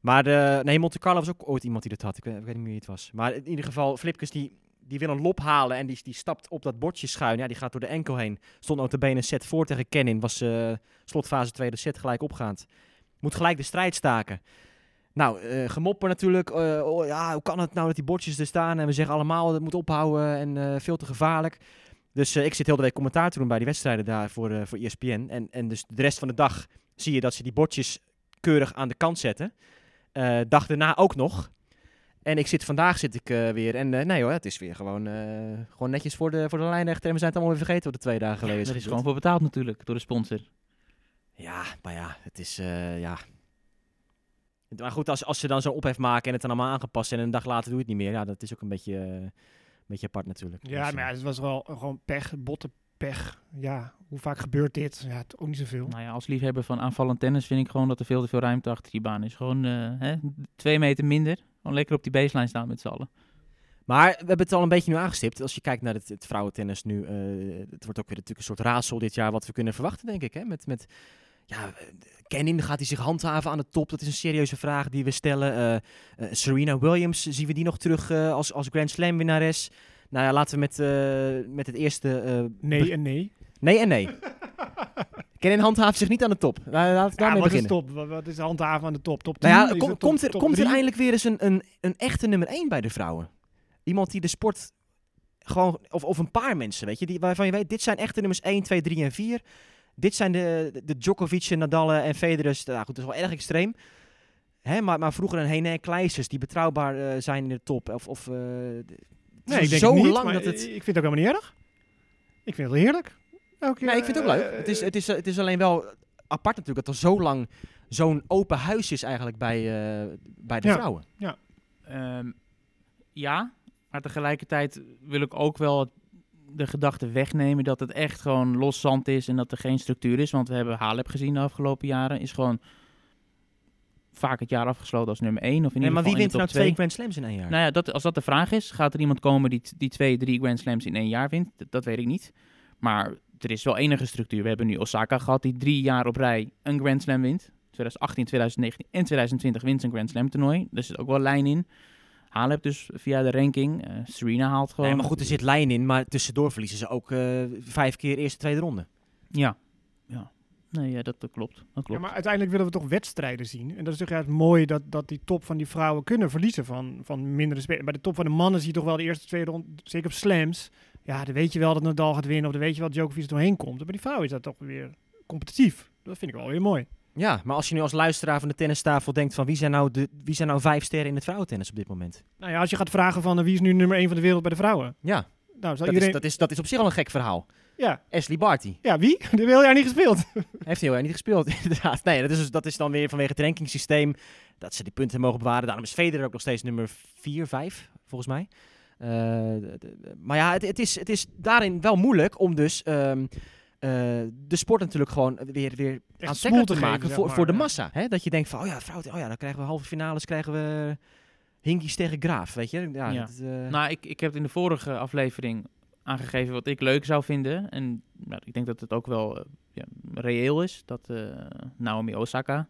Maar de, nee, Monte Carlo was ook ooit iemand die dat had. Ik weet, ik weet niet meer wie het was. Maar in ieder geval, Flipkes die, die wil een lop halen en die, die stapt op dat bordje schuin. Ja, die gaat door de enkel heen. Stond notabene een set voor tegen Kenin. Was eh, slotfase tweede set gelijk opgaand. Moet gelijk de strijd staken. Nou, eh gemopper natuurlijk. Eh, oh, ja, hoe kan het nou dat die bordjes er staan? En we zeggen allemaal, dat moet ophouden en eh, veel te gevaarlijk. Dus ik zit heel de week commentaar te doen bij die wedstrijden daar voor, voor ESPN. En, en dus de rest van de dag zie je dat ze die bordjes keurig aan de kant zetten. Dag daarna ook nog. En ik zit vandaag zit ik weer. En nee hoor, het is weer gewoon, gewoon netjes voor de, voor de lijnrechter. En we zijn het allemaal weer vergeten wat de twee dagen geleden is. Daar is gewoon voor betaald natuurlijk, door de sponsor. Ja, maar ja, het is, ja. Maar goed, als, als ze dan zo ophef maken en het dan allemaal aangepast en een dag later doe je het niet meer. Ja, dat is ook een beetje, eh, een beetje apart natuurlijk. Ja, Dus, maar ja, eh, het was wel gewoon pech, botte pech. Ja, hoe vaak gebeurt dit? Ja, het, ook niet zoveel. Nou ja, als liefhebber van aanvallend tennis vind ik gewoon dat er veel te veel ruimte achter die baan is. Gewoon eh, hè, twee meter minder. Gewoon lekker op die baseline staan met z'n allen. Maar we hebben het al een beetje nu aangestipt. Als je kijkt naar het, het vrouwentennis nu, eh, het wordt ook weer natuurlijk een soort raadsel dit jaar wat we kunnen verwachten, denk ik. Hè? Met, met ja, gaat hij zich handhaven aan de top? Dat is een serieuze vraag die we stellen. Eh, eh, Serena Williams, zien we die nog terug eh, als, als Grand Slam winnares? Nou ja, laten we met, met het eerste... Nee en nee. nee en nee. Kenin handhaaft zich niet aan de top. Laten we Ja, daarmee wat is beginnen. top? Wat, wat is handhaven aan de top? Top 10? Nou ja, Is kom- het top- komt, er, top komt er eindelijk weer eens een, een, een echte nummer 1 bij de vrouwen? Iemand die de sport gewoon, of, of een paar mensen, weet je, die, waarvan je weet, dit zijn echte nummers 1, 2, 3 en 4. Dit zijn de, de, de Djokovic, Nadal en Federers. Nou goed, dat is wel erg extreem. Hè, maar, maar vroeger een Hene Kleisters die betrouwbaar eh, zijn in de top. Of, of, eh, Nee, ik denk zo niet, lang dat het... Ik vind het ook helemaal niet erg. Ik vind het wel heerlijk. Elke Nee, ik vind het ook eh, leuk. Het is, het, is, het is alleen wel apart natuurlijk dat er zo lang zo'n open huis is eigenlijk bij, eh, bij de Ja. vrouwen. Ehm, ja, maar tegelijkertijd wil ik ook wel het- de gedachte wegnemen dat het echt gewoon los zand is en dat er geen structuur is. Want we hebben Halep gezien de afgelopen jaren. Is gewoon vaak het jaar afgesloten als nummer 1. Of in Nee, ieder maar wie wint er nou twee 2. Grand Slams in één jaar? Nou ja, dat, als dat de vraag is, gaat er iemand komen die, die twee, drie Grand Slams in één jaar wint? Dat, dat weet ik niet. Maar er is wel enige structuur. We hebben nu Osaka gehad die drie jaar op rij een Grand Slam wint. 2018, 2019 en 2020 wint een Grand Slam toernooi. Er zit ook wel lijn in. Halep dus via de ranking. Eh, Serena haalt gewoon... Nee, maar goed, er zit lijn in, maar tussendoor verliezen ze ook eh, vijf keer eerste, tweede ronde. Ja, ja. Nee, ja, dat, dat klopt. Dat Ja, klopt. maar uiteindelijk willen we toch wedstrijden zien. En dat is toch juist mooi dat, dat die top van die vrouwen kunnen verliezen van, van mindere spelers. Bij de top van de mannen zie je toch wel de eerste, tweede ronde, zeker op slams. Ja, dan weet je wel dat Nadal gaat winnen of dan weet je wel dat Djokovic er doorheen komt. Maar bij die vrouwen is dat toch weer competitief. Dat vind ik wel weer mooi. Ja, maar als je nu als luisteraar van de tennistafel denkt van wie zijn nou, de, wie zijn nou vijf sterren in het vrouwentennis op dit moment? Nou ja, als je gaat vragen van eh, wie is nu nummer 1 van de wereld bij de vrouwen. Ja, Nou, dat, iedereen... is, dat, is, dat is op zich al een gek verhaal. Ja. Ashley Barty. ja, wie? Die heeft heel jaar niet gespeeld. Heeft heel erg niet gespeeld, inderdaad. Nee, dat is, dus- dat is dan weer vanwege het rankingsysteem dat ze die punten mogen bewaren. Daarom is Federer ook nog steeds nummer 4, 5, volgens mij. Eh, maar ja, het, het, is, het is daarin wel moeilijk om dus ehm, eh, de sport natuurlijk gewoon weer, weer Echt aantrekkelijk smoel te maken geven, voor, maar, voor de ja. massa. Hè? Dat je denkt van, oh ja, vrouw, oh ja, dan krijgen we halve finales, krijgen we Hinkies tegen Graaf, weet je. Ja, Ja. dat, eh, Nou, ik, ik heb in de vorige aflevering aangegeven wat ik leuk zou vinden. En nou, ik denk dat het ook wel eh, ja, reëel is. Dat eh, Naomi Osaka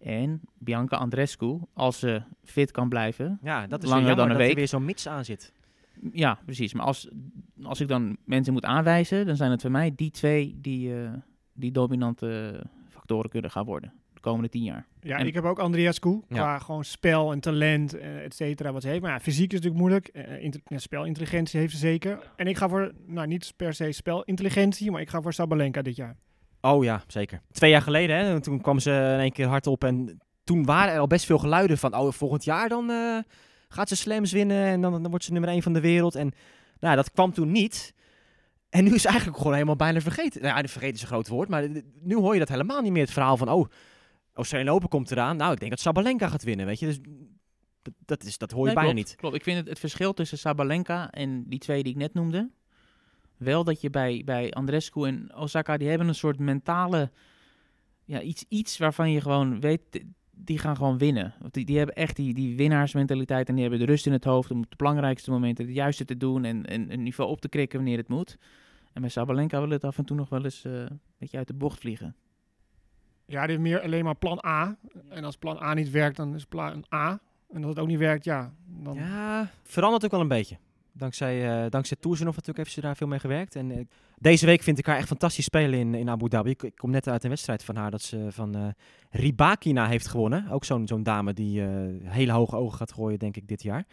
en Bianca Andreescu, als ze fit kan blijven... ja, dat is langer jammer dan een dat week. er weer zo'n mits aan zit. Ja, precies. Maar als, als ik dan mensen moet aanwijzen, dan zijn het voor mij die twee die, eh, die dominante factoren kunnen gaan worden. De komende tien jaar. Ja, En- ik heb ook Andreascu. Ja. Qua gewoon spel en talent, eh, et cetera, wat ze heeft. Maar ja, fysiek is natuurlijk moeilijk. Eh, ja, spelintelligentie heeft ze zeker. En ik ga voor, nou niet per se spelintelligentie, maar ik ga voor Sabalenka dit jaar. Oh ja, zeker. Twee jaar geleden, hè, toen kwam ze in één keer hard op. En toen waren er al best veel geluiden van... oh, volgend jaar dan eh, gaat ze slams winnen... en dan, dan wordt ze nummer één van de wereld. En nou, dat kwam toen niet. En nu is eigenlijk gewoon helemaal bijna vergeten. Nou ja, vergeten is een groot woord, maar nu hoor je dat helemaal niet meer. Het verhaal van, oh, Australian Open komt eraan. Nou, ik denk dat Sabalenka gaat winnen, weet je. Dus dat, dat, is, dat hoor je Nee, bijna klopt, niet. Klopt. Ik vind het, het verschil tussen Sabalenka en die twee die ik net noemde... wel dat je bij, bij Andrescu en Osaka... die hebben een soort mentale... Ja, iets, iets waarvan je gewoon weet... die- gaan gewoon winnen. Want die, die hebben echt die, die winnaarsmentaliteit... en die hebben de rust in het hoofd om op de belangrijkste momenten... het juiste te doen en, en een niveau op te krikken wanneer het moet. En bij Sabalenka wil het af en toe nog wel eens... eh, een beetje uit de bocht vliegen. Ja, dit is meer alleen maar plan A. En als plan A niet werkt, dan is plan A. En als het ook niet werkt, ja, dan... Ja, verandert ook wel een beetje. Dankzij, eh dankzij Toerzenhoff natuurlijk heeft ze daar veel mee gewerkt. En eh, deze week vind ik haar echt fantastisch spelen in, in Abu Dhabi. Ik, ik kom net uit een wedstrijd van haar dat ze van eh Ribakina heeft gewonnen. Ook zo'n zo'n dame die eh, hele hoge ogen gaat gooien, denk ik, dit jaar.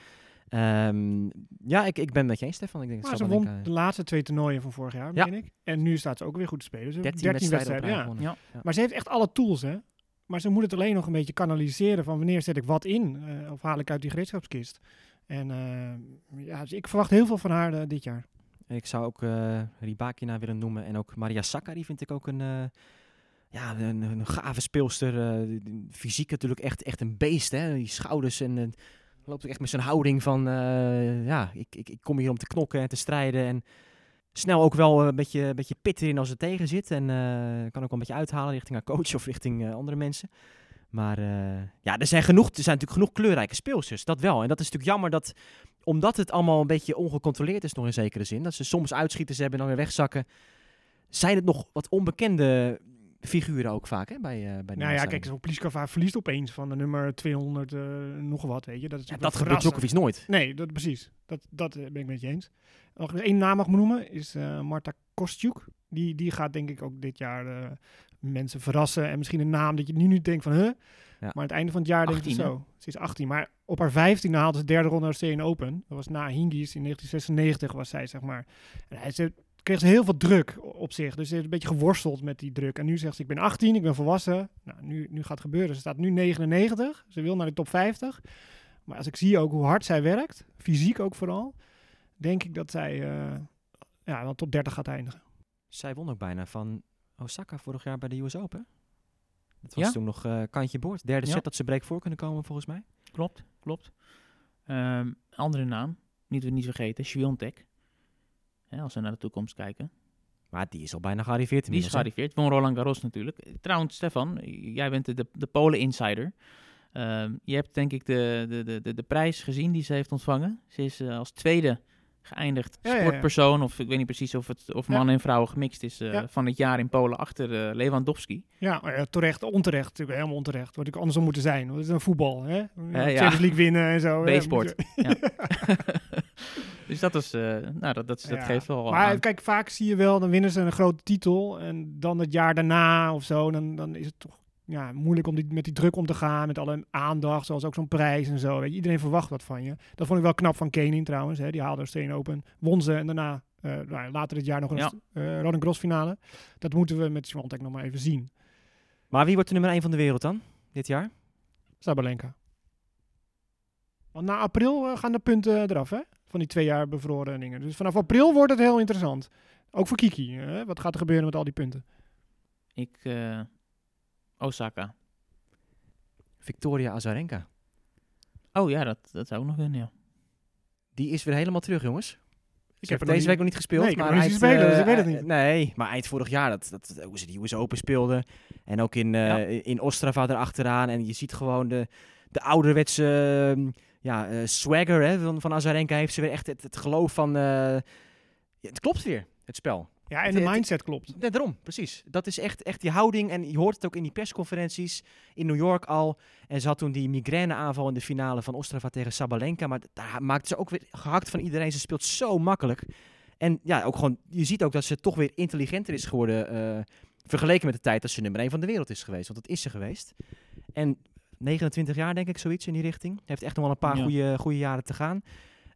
Ehm, ja, ik, ik ben met je eens, Stefan. Ik denk dat Maar ze won de laatste twee toernooien van vorig jaar, Ja. meen ik. En nu staat ze ook weer goed te spelen. Ze heeft 13, 13 wedstrijden, wedstrijden, op ja. rij gewonnen. Ja. Maar ze heeft echt alle tools, hè. Maar ze moet het alleen nog een beetje kanaliseren van wanneer zet ik wat in. eh, of haal ik uit die gereedschapskist. En eh, ja, dus ik verwacht heel veel van haar eh, dit jaar. Ik zou ook eh Ribakina willen noemen. En ook Maria Saka, die vind ik ook een, eh, ja, een, een gave speelster. fysiek natuurlijk echt, echt een beest. Hè? Die schouders en loopt ook echt met zijn houding van... ja, ik, ik, ik kom hier om te knokken en te strijden. En snel ook wel een beetje, een beetje pit erin als het tegen zit. En kan ook wel een beetje uithalen richting haar coach of richting andere mensen. Maar eh, ja, er zijn, genoeg, er zijn natuurlijk genoeg kleurrijke speelsters. Dat wel. En dat is natuurlijk jammer dat omdat het allemaal een beetje ongecontroleerd is nog in zekere zin, dat ze soms uitschieters hebben en dan weer wegzakken, zijn het nog wat onbekende figuren ook vaak hè, bij, eh bij Nou ja, kijk, zo'n Pliskova verliest opeens van de nummer 200 eh, nog wat, weet je. Dat, is Ja, dat gebeurt. Djokovic nooit. Nee, dat, precies. Dat, dat ben ik met je eens. Nog één naam mag noemen, is Marta Kostjuk. Die, die gaat denk ik ook dit jaar mensen verrassen. En misschien een naam dat je nu niet denkt van, huh? Maar aan het einde van het jaar denk je 18, hè? zo. Ze is 18, maar op haar 15 haalde ze de derde ronde Australian Open. Dat was na Hingis in 1996 was zij, zeg maar. En hij, ze kreeg ze heel veel druk op zich. Dus ze heeft een beetje geworsteld met die druk. En nu zegt ze, ik ben 18, ik ben volwassen. Nou, nu, nu gaat het gebeuren. Ze staat nu 99. Ze wil naar de top 50. Maar als ik zie ook hoe hard zij werkt, fysiek ook vooral, denk ik dat zij eh ja, wel top 30 gaat eindigen. Zij won ook bijna van Osaka vorig jaar bij de US Open. Dat was Ja? toen nog eh, kantje boord. Derde Ja. set dat ze break voor kunnen komen volgens mij. Klopt, klopt. Ehm, andere naam, niet, niet vergeten, Sviontek. Als we naar de toekomst kijken. Maar die is al bijna gearriveerd Die is gearriveerd. Won Roland Garros natuurlijk. Eh, Trouwens, Stefan, jij bent de, de, de Polen-insider. Ehm, je hebt denk ik de, de, de, de, de prijs gezien die ze heeft ontvangen. Ze is eh, als tweede geëindigd Ja, ja, ja. sportpersoon, of ik weet niet precies of het of Ja. mannen en vrouwen gemixt is, eh, van het jaar in Polen achter eh, Lewandowski. Ja, terecht, onterecht, natuurlijk helemaal onterecht. Wat ik andersom moeten zijn. Want het is een voetbal, hè? ja. Champions League winnen en zo. B-sport. dus dat, is, eh, nou, dat, dat, geeft wel Maar aan. kijk, vaak zie je wel, dan winnen ze een grote titel. En dan het jaar daarna of zo, dan, dan is het toch ja, moeilijk om die, met die druk om te gaan. Met alle aandacht, zoals ook zo'n prijs en zo. Weet je, iedereen verwacht wat van je. Dat vond ik wel knap van Kenin trouwens. Hè. Die haalde Steen Open, won ze en daarna eh, nou, later dit jaar nog een Ja. eh Roland Gros finale. Dat moeten we met Swiatek nog maar even zien. Maar wie wordt de nummer 1 van de wereld dan, dit jaar? Sabalenka. Want na april eh, gaan de punten eraf, hè? Van die twee jaar bevroren dingen. Dus vanaf april wordt het heel interessant. Ook voor Kiki. Hè? Wat gaat er gebeuren met al die punten? Ik, eh, Osaka. Victoria Azarenka. Oh ja, dat, dat zou ook nog kunnen, ja. Die is weer helemaal terug, jongens. Ik heb er deze week nog niet gespeeld. Nee, maar eind, spelen, dus eh, ik weet het niet. Nee, maar eind vorig jaar, dat, dat, hoe ze die US Open speelden. En ook in, eh, Ja. in Ostrava erachteraan. En je ziet gewoon de, de ouderwetse ehm, ja, eh, swagger hè, van, van Azarenka. Heeft ze weer echt het, het geloof van... eh, ja, het klopt weer, het spel. Ja, en Het- de het- mindset klopt. Ja, daarom, precies. Dat is echt, echt die houding. En je hoort het ook in die persconferenties in New York al. En ze had toen die migraineaanval in de finale van Ostrava tegen Sabalenka. Maar daar maakte ze ook weer gehakt van iedereen. Ze speelt zo makkelijk. En ja, ook gewoon, je ziet ook dat ze toch weer intelligenter is geworden. eh, vergeleken met de tijd dat ze nummer 1 van de wereld is geweest. Want dat is ze geweest. En 29 jaar denk ik, zoiets in die richting. Heeft echt nog wel een paar Ja. goede, goede jaren te gaan.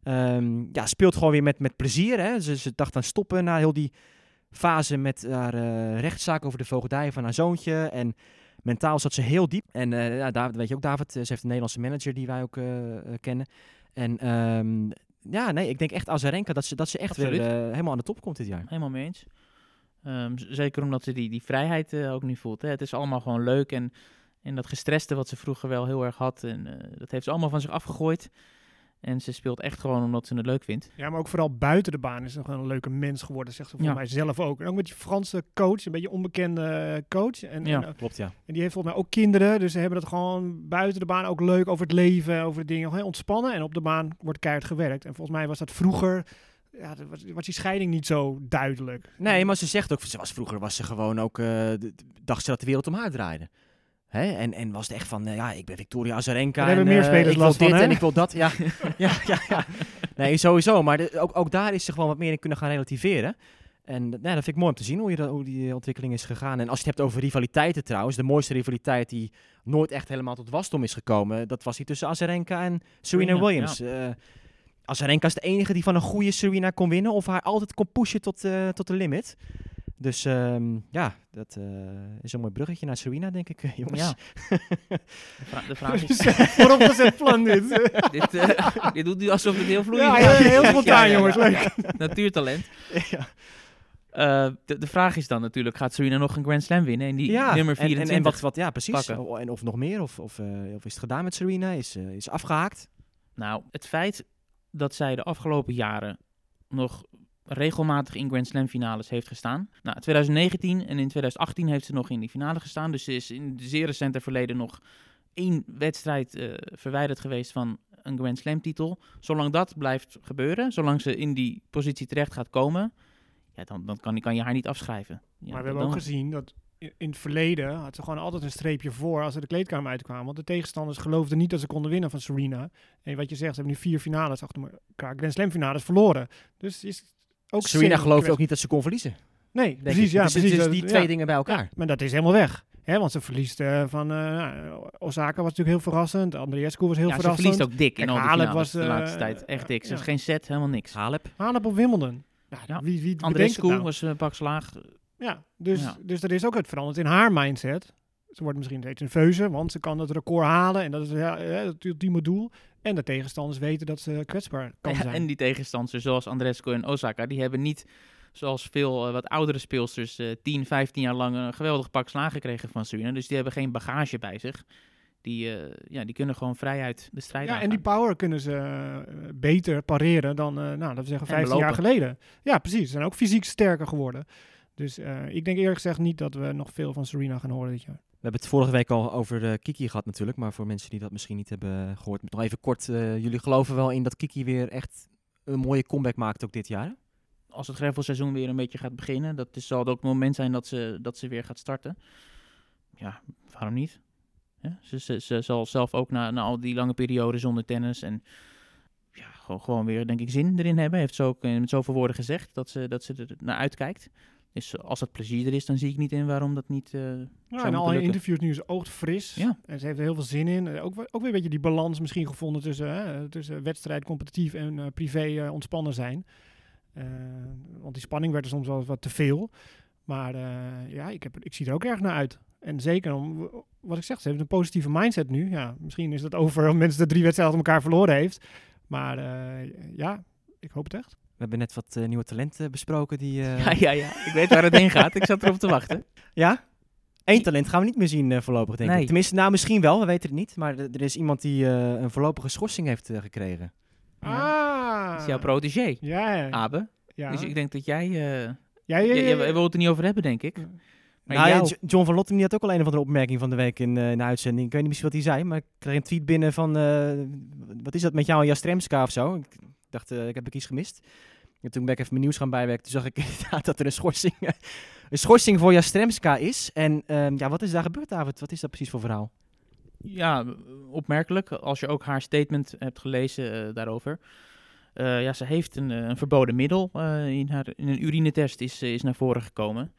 Ehm, ja, speelt gewoon weer met, met plezier. Hè. Ze, ze dacht aan stoppen na heel die fase met haar eh, rechtszaak over de voogdij van haar zoontje. En mentaal zat ze heel diep. En eh ja, David, weet je ook, David, eh, ze heeft een Nederlandse manager die wij ook eh, eh, kennen. En ehm, ja, nee, ik denk echt Azarenka dat ze, dat ze echt weer Absoluut. eh, helemaal aan de top komt dit jaar. Helemaal mee eens. Ehm, zeker omdat ze die, die vrijheid eh, ook nu voelt. Hè. Het is allemaal gewoon leuk. En, en dat gestreste wat ze vroeger wel heel erg had, en, eh, dat heeft ze allemaal van zich afgegooid. En ze speelt echt gewoon omdat ze het leuk vindt. Ja, maar ook vooral buiten de baan is ze gewoon een leuke mens geworden, zegt ze voor Ja. mij zelf ook. En ook met die Franse coach, een beetje onbekende coach. En, Ja. en, Klopt, ja. en die heeft volgens mij ook kinderen, dus ze hebben het gewoon buiten de baan ook leuk over het leven, over de dingen, heel ontspannen. En op de baan wordt keihard gewerkt. En volgens mij was dat vroeger, ja, dat was, was die scheiding niet zo duidelijk. Nee, maar ze zegt ook, ze was, vroeger was ze gewoon ook, eh, de- dacht ze dat de wereld om haar draaide. Hè? En, en was het echt van, eh, ja, ik ben Victoria Azarenka. Daar hebben en, meer eh, spelers ik wil last van, dit hè? en ik wil dat. Ja, ja, ja, ja. Nee, sowieso. Maar de- ook, ook daar is ze gewoon wat meer in kunnen gaan relativeren. En nou, dat vind ik mooi om te zien hoe, je dat, hoe die ontwikkeling is gegaan. En als je het hebt over rivaliteiten trouwens, de mooiste rivaliteit die nooit echt helemaal tot wasdom is gekomen, dat was die tussen Azarenka en Serena Serena, Williams. Eh, Azarenka is de enige die van een goede Serena kon winnen of haar altijd kon pushen tot, eh, tot de limit. Dus ehm, ja, dat eh, is een mooi bruggetje naar Serena, denk ik, jongens. Ja. De, vra- de vraag is... Vooropgezet plan dit. dit, eh, dit doet u alsof het heel vloeiend Ja, gaat. heel, heel Ja, spontaan, ja, ja. jongens. Leuk. Natuurtalent. ja. Eh, de, de vraag is dan natuurlijk, gaat Serena nog een Grand Slam winnen? En die Ja, nummer en- en, 24 en, wat, wat, ja, precies. pakken. O- En of nog meer, of, of, of is het gedaan met Serena? Is, is afgehaakt? Nou, het feit dat zij de afgelopen jaren nog regelmatig in Grand Slam finales heeft gestaan. Nou, 2019 en in 2018 heeft ze nog in die finale gestaan. Dus ze is in het zeer recente verleden nog één wedstrijd eh, verwijderd geweest van een Grand Slam titel. Zolang dat blijft gebeuren, zolang ze in die positie terecht gaat komen, ja, dan, dan kan, kan je haar niet afschrijven. Ja, maar we hebben dan- ook gezien dat in het verleden had ze gewoon altijd een streepje voor als ze de kleedkamer uitkwamen. Want de tegenstanders geloofden niet dat ze konden winnen van Serena. En wat je zegt, ze hebben nu vier finales achter elkaar, Grand Slam finales verloren. Dus is ook Serena kwets- ook niet dat ze kon verliezen. Nee, denk precies, ik. ja, dus, precies. dus dat- die ja. twee dingen bij elkaar. Ja, maar dat is helemaal weg. Hè, want ze verliest eh, van eh, nou, Osaka was natuurlijk heel verrassend. Andreescu was heel ja, ze verrassend. verliest ook dik in Kijk, Halep finales was, de laatste eh, tijd. Echt dik. Ze ja. heeft geen set, helemaal niks. Halep. Halep op Wimbledon. Ja, Ja. Wie, wie het nou? was een pak slaag. Ja, dus, Ja. dus er is ook het veranderd in haar mindset. Ze wordt misschien steeds nerveuzer, want ze kan het record halen. En dat is ja, het ultieme doel. En de tegenstanders weten dat ze kwetsbaar kan Ja, zijn. en die tegenstanders zoals Andrescu en Osaka, die hebben niet zoals veel eh, wat oudere speelsters eh 10, 15 jaar lang een geweldig pak slagen gekregen van Serena. Dus die hebben geen bagage bij zich. Die, eh, ja, die kunnen gewoon vrijuit de strijd ja, en die power kunnen ze eh, beter pareren dan, nou, laten we zeggen, En 15 jaar geleden. Ja, precies. Ze zijn ook fysiek sterker geworden. Dus ik denk eerlijk gezegd niet dat we nog veel van Serena gaan horen dit jaar. We hebben het vorige week al over eh, Kiki gehad natuurlijk. Maar voor mensen die dat misschien niet hebben gehoord. Nog even kort. eh, jullie geloven wel in dat Kiki weer echt een mooie comeback maakt ook dit jaar? Als het gravelseizoen weer een beetje gaat beginnen, dat is, zal het ook het moment zijn dat ze, dat ze weer gaat starten. Ja, waarom niet? Ze, ze, zal zelf ook na, na al die lange perioden zonder tennis en ja, gewoon, gewoon weer, denk ik, zin erin hebben. Heeft ze ook eh, met zoveel woorden gezegd dat ze, dat ze er naar uitkijkt. Dus als het plezier er is, dan zie ik niet in waarom dat niet eh Ja, en al interviews nu is oogt fris. Ja. En ze heeft er heel veel zin in. Eh, Ook, ook weer een beetje die balans misschien gevonden tussen, hè, tussen wedstrijd, competitief en eh, privé ontspannen zijn. Want die spanning werd er soms wel wat te veel. Maar ja, ik, heb, ik zie er ook erg naar uit. En zeker om, wat ik zeg, ze heeft een positieve mindset nu. Ja, misschien is dat over mensen de drie wedstrijden achter elkaar verloren heeft. Maar ja, ik hoop het echt. We hebben net wat eh, nieuwe talenten besproken. Die, eh, Ja, ja, ja. Ik weet waar het heen gaat. Ik zat erop te wachten. Ja? Eén talent gaan we niet meer zien eh, voorlopig, denk Nee. ik. Tenminste, nou misschien wel, we weten het niet. Maar er is iemand die eh, een voorlopige schorsing heeft gekregen. Ah! Dat is jouw protégé, Ja, ja. Abe. ja. Dus ik denk dat jij... eh ja, ja, je, ja, we wil het er niet over hebben, denk ik. Maar nou, jou- John van Lotten die had ook al een of andere opmerking van de week in, eh, in de uitzending. Ik weet niet precies wat hij zei, maar ik kreeg een tweet binnen van... eh, wat is dat met jou en Jastremska of zo? Ik dacht, eh, ik heb ik iets gemist. En toen ben ik even mijn nieuws gaan bijwerken. Toen zag ik inderdaad dat er een schorsing, een schorsing voor Jastremska is. En ehm, ja, wat is daar gebeurd, David? Wat is dat precies voor verhaal? Ja, opmerkelijk. Als je ook haar statement hebt gelezen eh, daarover. Eh, ja, ze heeft een, een verboden middel eh, in, haar, in een urinetest is, is naar voren gekomen.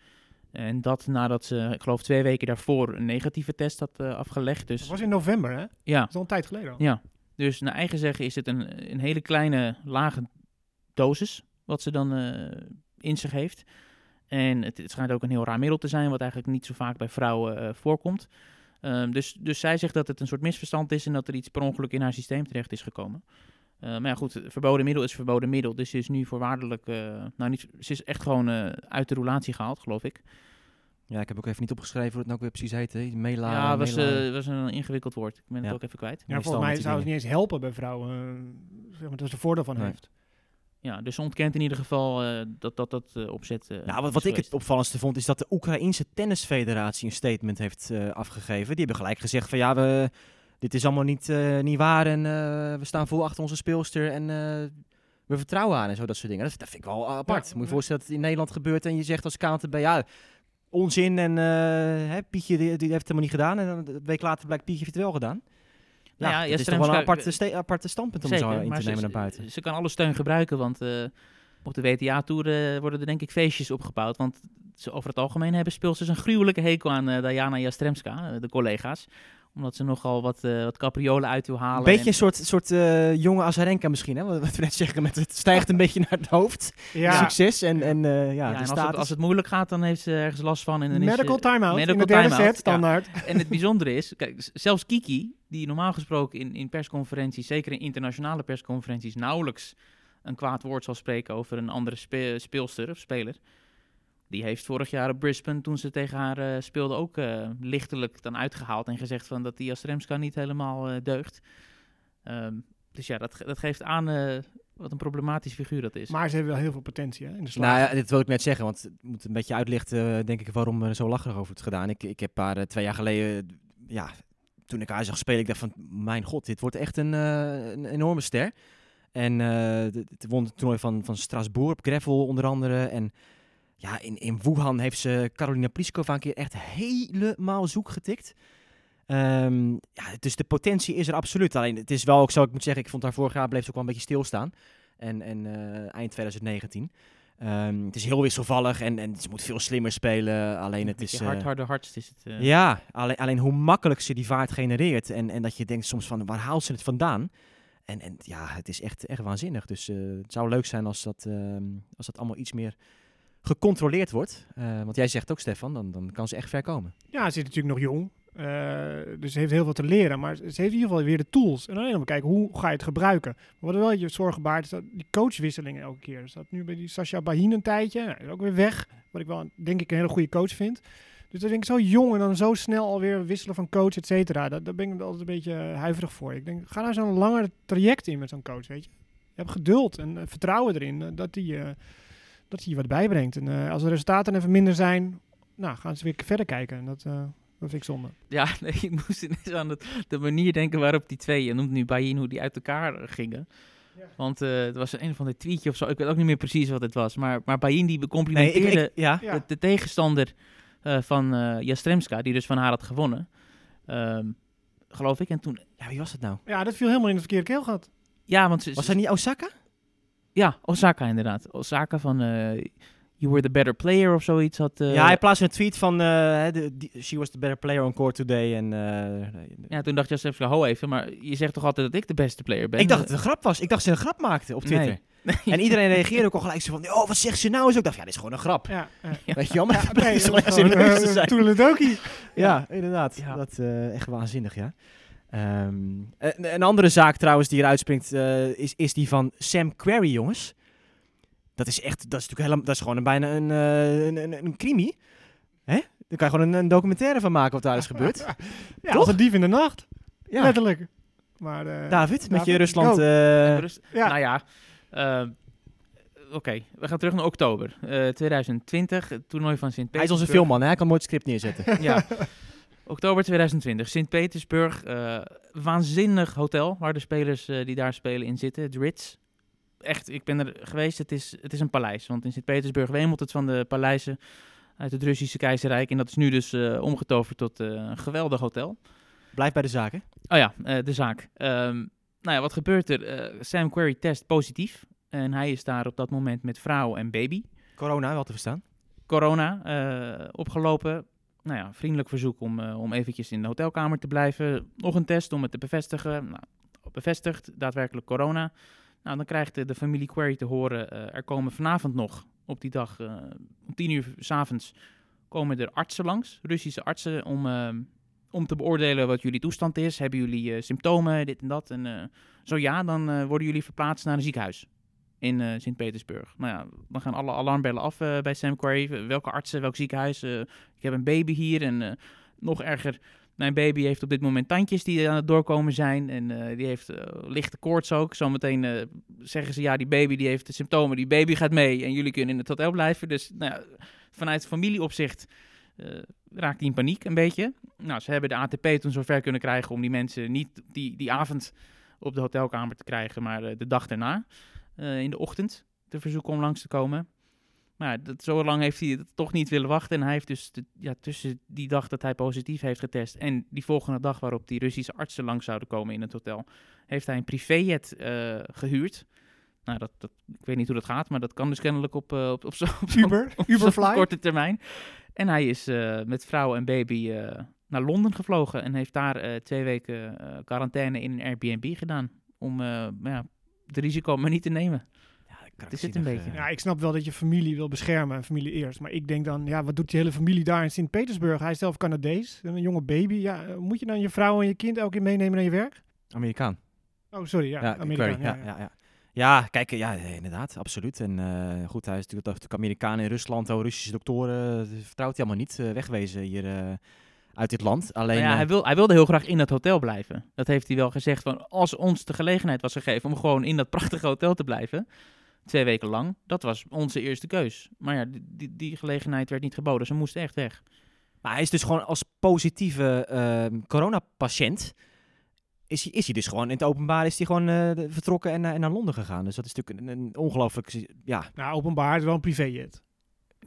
En dat nadat ze, ik geloof twee weken daarvoor, een negatieve test had afgelegd. Dus Dat was in november, hè? Dat ja, is al een tijd geleden al. ja, dus naar eigen zeggen is het een, een hele kleine, lage dosis wat ze dan eh, in zich heeft. En het, het schijnt ook een heel raar middel te zijn, wat eigenlijk niet zo vaak bij vrouwen eh, voorkomt. Ehm, dus, dus zij zegt dat het een soort misverstand is en dat er iets per ongeluk in haar systeem terecht is gekomen. Eh, maar ja, goed, verboden middel is verboden middel. Dus ze is nu voorwaardelijk, nou niet, ze is echt gewoon uit de roulatie gehaald, geloof ik. Ja, ik heb ook even niet opgeschreven hoe het nou ook weer precies heet. Mela, ja, was, eh, was een ingewikkeld woord. Ik ben Ja. het ook even kwijt. Ja, volgens mij zou het niet eens helpen bij vrouwen. eh, zeg maar, dat ze er voordeel van Nee. heeft. Ja, dus ze ontkent in ieder geval eh, dat dat, dat opzet eh, Nou, wat, is wat ik het opvallendste vond, is dat de Oekraïense Tennisfederatie een statement heeft eh, afgegeven. Die hebben gelijk gezegd van ja, we, dit is allemaal niet, eh, niet waar en eh, we staan vol achter onze speelster en eh, we vertrouwen haar en zo, dat soort dingen. Dat, dat vind ik wel apart. Ja, Moet je je ja. voorstellen dat het in Nederland gebeurt en je zegt als KNTB, ja, onzin en eh, hè, Pietje die, die heeft het helemaal niet gedaan en een week later blijkt Pietje heeft het wel gedaan. Ja, Nou ja, dat is toch wel een aparte, sta- aparte standpunt om zo in te ze- nemen naar ze- buiten. Ze, kan alle steun gebruiken, want eh, op de WTA-tour eh, worden er denk ik feestjes opgebouwd. Want ze, over het algemeen hebben speelsters een gruwelijke hekel aan eh, Diana Jastremska, de collega's. Omdat ze nogal wat, eh, wat capriolen uit wil halen. Een beetje en- een soort, soort eh, jonge Azarenka misschien, hè? Wat wat we net zeggen, met het stijgt een beetje naar het hoofd. Ja, Succes en, en eh, ja, ja, de en als, het, als het moeilijk gaat, dan heeft ze ergens last van. En dan medical time-out in medical de derde time-out, set, standaard. En het bijzondere is, kijk, zelfs Kiki, die normaal gesproken in, in persconferenties, zeker in internationale persconferenties, nauwelijks een kwaad woord zal spreken over een andere spe- speelster of speler. Die heeft vorig jaar op Brisbane, toen ze tegen haar eh, speelde, ook eh, lichtelijk dan uitgehaald en gezegd van dat die Jastremska niet helemaal eh, deugt. Ehm, dus ja, dat, ge- dat geeft aan eh, wat een problematisch figuur dat is. Maar ze hebben wel heel veel potentie hè, in de slag. Nou ja, dit wil ik net zeggen, want het moet een beetje uitlichten, denk ik, waarom er zo lacherig over het gedaan. Ik, ik heb haar twee jaar geleden, ja, toen ik haar zag spelen, ik dacht van, mijn god, dit wordt echt een, eh, een enorme ster. En eh het won het toernooi van, van Strasbourg op gravel onder andere. En ja, in, in Wuhan heeft ze Carolina Pliskova een keer echt helemaal zoek getikt. Ehm, ja, dus de potentie is er absoluut. Alleen het is wel ook zo, ik moet zeggen, ik vond haar vorig jaar bleef ze ook wel een beetje stilstaan. En, en eh, eind 2019. Ehm, het is heel wisselvallig en, en ze moet veel slimmer spelen. Alleen het is... Beetje hard, eh, harder, hardst is het. eh. ja, alleen, alleen hoe makkelijk ze die vaart genereert. En, en dat je denkt soms van, waar haalt ze het vandaan? En, en ja, het is echt, echt waanzinnig. Dus het zou leuk zijn als dat, ehm, als dat allemaal iets meer gecontroleerd wordt. Eh, want jij zegt ook, Stefan, dan, dan kan ze echt ver komen. Ja, ze is natuurlijk nog jong. eh, dus ze heeft heel veel te leren. Maar ze heeft in ieder geval weer de tools. En dan even kijken, hoe ga je het gebruiken? Maar wat wel je zorgen baart, is dat die coachwisselingen elke keer. Dus dat nu bij die Sasha Bahin een tijdje. Nou, is ook weer weg. Wat ik wel, denk ik, een hele goede coach vind. Dus dan denk ik zo jong en dan zo snel alweer wisselen van coach, et cetera. Daar, ben ik altijd een beetje huiverig voor. Ik denk, ga nou zo'n langer traject in met zo'n coach, weet je. Hebt geduld en eh, vertrouwen erin dat die, dat je wat bijbrengt. En eh, als de resultaten even minder zijn, nou, gaan ze weer verder kijken. En dat, eh, dat vind ik zonde. Ja, nee, ik moest ineens aan het, de manier denken waarop die twee, je noemt nu Bayin, hoe die uit elkaar gingen. Want eh het was een of ander tweetje of zo, ik weet ook niet meer precies wat het was. Maar, maar Bayin die becomplimenteerde ja. Ja. de, de tegenstander eh, van eh Jastremska, die dus van haar had gewonnen. Ehm, geloof ik. En toen, ja, wie was het nou? Ja, dat viel helemaal in het verkeerde keelgat. ja, want ze, Was dat niet Osaka? Ja, Osaka inderdaad. Osaka van eh, You were the better player of zoiets had. eh, ja, hij plaatste een tweet van, eh, die- she was the better player on court today. En, eh, ja, toen dacht Jastremska, ho even, maar je zegt toch altijd dat ik de beste player ben? ik dacht dat het een grap was. Ik dacht ze een grap maakte op Twitter. Nee. En iedereen reageerde ook al gelijk zo van, oh, wat zegt ze nou? Dus ik dacht, ja, dit is gewoon een grap. Ja, ja. Weet je wel, maar nee, het is dat gewoon toedeledokie. Ja, inderdaad. Ja. Dat eh echt waanzinnig, ja. Ehm, een, een andere zaak trouwens die eruit springt, eh, is, is die van Sam Querrey, jongens. Dat is echt, dat is natuurlijk helemaal, dat is gewoon een, bijna een, eh, een, een, een crimi. Hè? Daar kan je gewoon een, een documentaire van maken wat daar is gebeurd. Ja, Toch? als een dief in de nacht. Ja. Letterlijk. Maar, eh, David, met je Rusland. eh, Rust- ja. Nou ja, oké. We gaan terug naar oktober eh, 2020, het toernooi van hij is Sint-Petersburg. onze filmman, hè? hij kan nooit het script neerzetten. Ja, oktober 2020, Sint-Petersburg. eh, waanzinnig hotel waar de spelers eh, die daar spelen in zitten, het Ritz. Echt, ik ben er geweest, het is, het is een paleis. Want in Sint-Petersburg wemelt het van de paleizen uit het Russische keizerrijk. En dat is nu dus eh, omgetoverd tot een geweldig hotel. Blijf bij de zaken. Oh ja, de zaak. Ehm, nou ja, wat gebeurt er? Sam Querrey test positief. En hij is daar op dat moment met vrouw en baby. Corona, wel te verstaan. Corona opgelopen. Nou ja, vriendelijk verzoek om, eh, om eventjes in de hotelkamer te blijven. Nog een test om het te bevestigen. Nou, bevestigd, daadwerkelijk corona. Nou, dan krijgt de, de familie Query te horen, eh, er komen vanavond nog, op die dag, eh, om tien uur s'avonds, komen er artsen langs, Russische artsen, om, om te beoordelen wat jullie toestand is. Hebben jullie symptomen, dit en dat? En zo ja, dan worden jullie verplaatst naar een ziekenhuis in eh, Sint-Petersburg. Nou ja, dan gaan alle alarmbellen af eh, bij Sam Query. Welke artsen, welk ziekenhuis? Eh, ik heb een baby hier en nog erger... Mijn baby heeft op dit moment tandjes die aan het doorkomen zijn. En die heeft lichte koorts ook. Zometeen zeggen ze, ja, die baby die heeft de symptomen. Die baby gaat mee en jullie kunnen in het hotel blijven. Dus nou ja, vanuit familieopzicht raakt hij in paniek een beetje. Nou, ze hebben de ATP toen zover kunnen krijgen om die mensen niet die, die avond op de hotelkamer te krijgen, maar de dag daarna, eh, in de ochtend, te verzoeken om langs te komen. Maar dat, zo lang heeft hij het toch niet willen wachten. En hij heeft dus de- ja, tussen die dag dat hij positief heeft getest en die volgende dag waarop die Russische artsen langs zouden komen in het hotel, heeft hij een privéjet eh, gehuurd. Nou, dat, dat, ik weet niet hoe dat gaat, maar dat kan dus kennelijk op, eh, op, op Uber, op korte termijn. En hij is met vrouw en baby naar Londen gevlogen en heeft daar twee weken quarantaine in een Airbnb gedaan. Om ja, het risico maar niet te nemen. Ja, is het een beetje. Ja, ik snap wel dat je familie wil beschermen en familie eerst. Maar ik denk dan, ja, wat doet die hele familie daar in Sint-Petersburg? Hij is zelf Canadees, een jonge baby. Ja, eh, moet je dan je vrouw en je kind elke keer meenemen naar je werk? Amerikaan. Oh, sorry, ja, Ja, Amerikaan. Ja, ja, ja. Ja, kijk, ja, inderdaad, absoluut. En eh, goed, hij is natuurlijk, natuurlijk Amerikaan in Rusland, oh, Russische doktoren, eh, vertrouwt hij allemaal niet. eh, wegwezen hier eh, uit dit land. Alleen, ja, eh, hij, wil, hij wilde heel graag in dat hotel blijven. Dat heeft hij wel gezegd. Van, als ons de gelegenheid was gegeven om gewoon in dat prachtige hotel te blijven, twee weken lang, dat was onze eerste keus. Maar ja, die, die, die gelegenheid werd niet geboden. Ze moesten echt weg. maar hij is dus gewoon als positieve eh, coronapatiënt, is hij, is hij dus gewoon in het openbaar is hij gewoon eh, de- vertrokken en, naar- en naar Londen gegaan. Dus dat is natuurlijk een, een ongelooflijk, ja, Nou, openbaar het is wel een privéjet.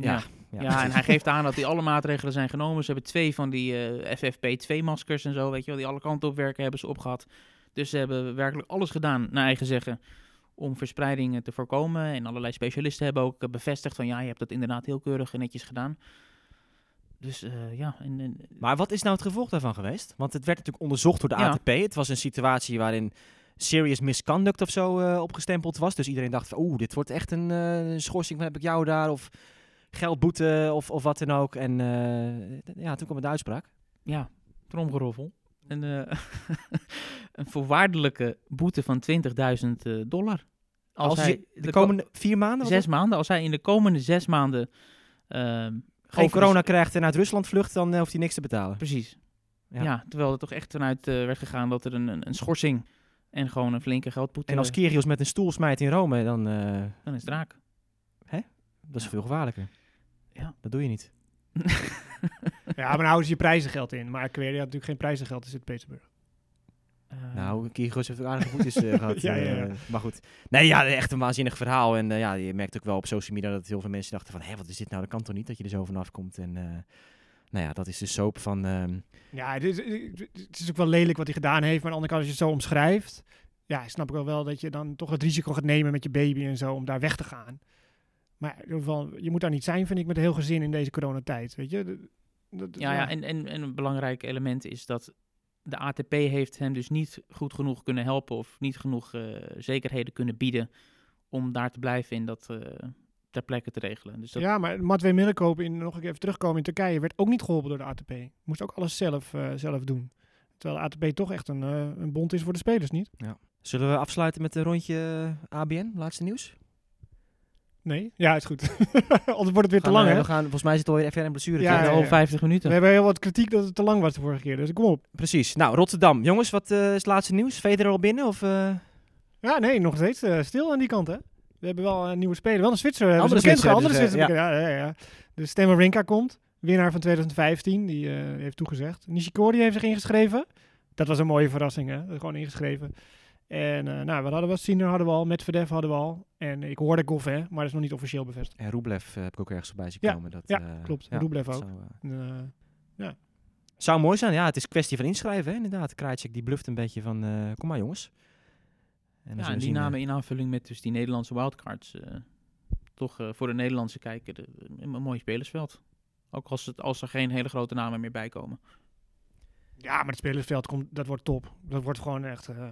Ja, Ja. en hij geeft aan dat die alle maatregelen zijn genomen. Ze hebben twee van die eh, FFP2-maskers en zo, weet je wel, die alle kanten op werken, hebben ze opgehad. Dus ze hebben werkelijk alles gedaan, naar eigen zeggen, om verspreiding te voorkomen. En allerlei specialisten hebben ook eh, bevestigd van, ja, je hebt dat inderdaad heel keurig en netjes gedaan. Dus eh, ja, en, en- Maar wat is nou het gevolg daarvan geweest? Want het werd natuurlijk onderzocht door de Ja. ATP. Het was een situatie waarin serious misconduct of zo eh, opgestempeld was. Dus iedereen dacht oeh, dit wordt echt een eh, schorsing, van heb ik jou daar? Of geldboete of, of wat dan ook. En eh, ja, toen kwam de uitspraak. ja, tromgeroffel. Een, eh, een voorwaardelijke boete van 20.000 eh, dollar. Als, hij de ko- komende vier maanden zes maanden, als hij in de komende zes maanden ehm, geen corona krijgt en uit Rusland vlucht, dan hoeft hij niks te betalen. Precies. Ja. Ja. terwijl er toch echt vanuit werd gegaan dat er een, een, een schorsing en gewoon een flinke geldboete... En als Kyrgios met een stoel smijt in Rome, dan dan is het raak. dat is Ja. veel gevaarlijker. Ja. Dat doe je niet. Ja, maar dan houden ze je prijzengeld in. Maar Query had natuurlijk geen prijzengeld in Sint-Petersburg. Eh, Nou, Kyrgios heeft ook aardige voetjes eh, gehad. Ja, ja, ja. eh, maar goed. Nee, ja, echt een waanzinnig verhaal. En eh, ja, je merkt ook wel op social media dat heel veel mensen dachten van... Hé, wat is dit nou? Dat kan toch niet dat je er zo vanaf komt? En eh, nou ja, dat is de soap van... ehm, Ja, het is, het is ook wel lelijk wat hij gedaan heeft. Maar aan de andere kant, als je het zo omschrijft... Ja, snap ik wel wel dat je dan toch het risico gaat nemen met je baby en zo... om daar weg te gaan. Maar in ieder geval, je moet daar niet zijn, vind ik, met heel gezin in deze coronatijd. Weet je? Dat- dat- ja, ja en, en, en een belangrijk element is dat de ATP heeft hem dus niet goed genoeg kunnen helpen of niet genoeg eh, zekerheden kunnen bieden om daar te blijven in dat eh, ter plekke te regelen. Dus dat, Ja, maar Matwee Middelkoop, in, nog een keer even terugkomen in Turkije, werd ook niet geholpen door de ATP. Moest ook alles zelf, eh, zelf doen. Terwijl de ATP toch echt een, een bond is voor de spelers, niet? zullen we afsluiten met een rondje ABN? Laatste nieuws? Nee? Ja, is goed. Anders wordt het weer te lang, eh, hè? we gaan, volgens mij zit het alweer even een blessure. Ja, ja, ja, al ja. 50 minuten. We hebben heel wat kritiek dat het te lang was de vorige keer, dus kom op. Precies. Nou, Rotterdam. Jongens, wat eh, is het laatste nieuws? Federer al binnen? Of, eh, Ja, nee, nog steeds stil aan die kant, hè? We hebben wel een nieuwe speler. Wel een Zwitser. hebben Andere Zwitser Andere Zwitser. Ja, ja, ja. Dus Stemmer Rinka komt. Winnaar van 2015. Die heeft toegezegd. Nishikori heeft zich ingeschreven. Dat was een mooie verrassing, hè? Gewoon ingeschreven. En eh, nou, wat hadden we? Sinner hadden we al. Medvedev hadden we al. En ik hoorde Goffin, maar dat is nog niet officieel bevestigd. en Rublev eh, heb ik ook ergens voorbij zien Ja, komen. Dat, ja, eh, klopt. Rublev ook. Zou, eh, Eh, zou mooi zijn. Ja, het is kwestie van inschrijven, hè, inderdaad. Krajcek die bluft een beetje van, eh, kom maar jongens. En Ja, die zien, namen in aanvulling met dus die Nederlandse wildcards. eh, toch eh, voor de Nederlandse kijker de- een, een mooi spelersveld. Ook als, het, als er geen hele grote namen meer bij komen. ja, maar het spelersveld komt, dat wordt top. Dat wordt gewoon echt... eh,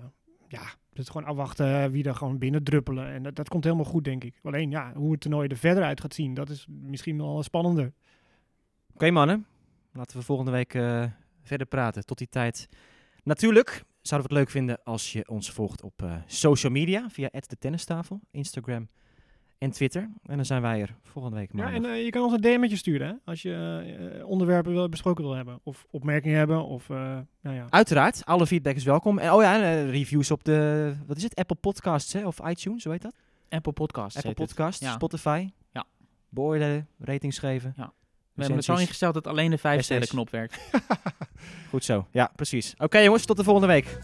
ja, het gewoon afwachten eh, wie er gewoon binnen druppelen. En dat, dat komt helemaal goed, denk ik. Alleen ja, hoe het toernooi er verder uit gaat zien, dat is misschien wel spannender. Oké mannen, laten we volgende week eh, verder praten. Tot die tijd. Natuurlijk zouden we het leuk vinden als je ons volgt op eh, social media via de tennistafel, Instagram en Twitter. En dan zijn wij er volgende week Ja, maandag. en eh, je kan ons een DM'tje sturen, hè? Als je eh, onderwerpen wil, besproken wil hebben. Of opmerkingen hebben, of eh, nou ja. Uiteraard, alle feedback is welkom. En oh ja, en, eh, reviews op de, wat is het, Apple Podcasts hè? of iTunes, hoe heet dat? Apple Podcasts Apple. Podcasts, Ja. Spotify. Ja. Beoordelen, ratings geven. Ja. We hebben het zo ingesteld dat alleen de 5 Essays. sterren knop werkt. Goed zo, ja precies. Oké jongens, tot de volgende week.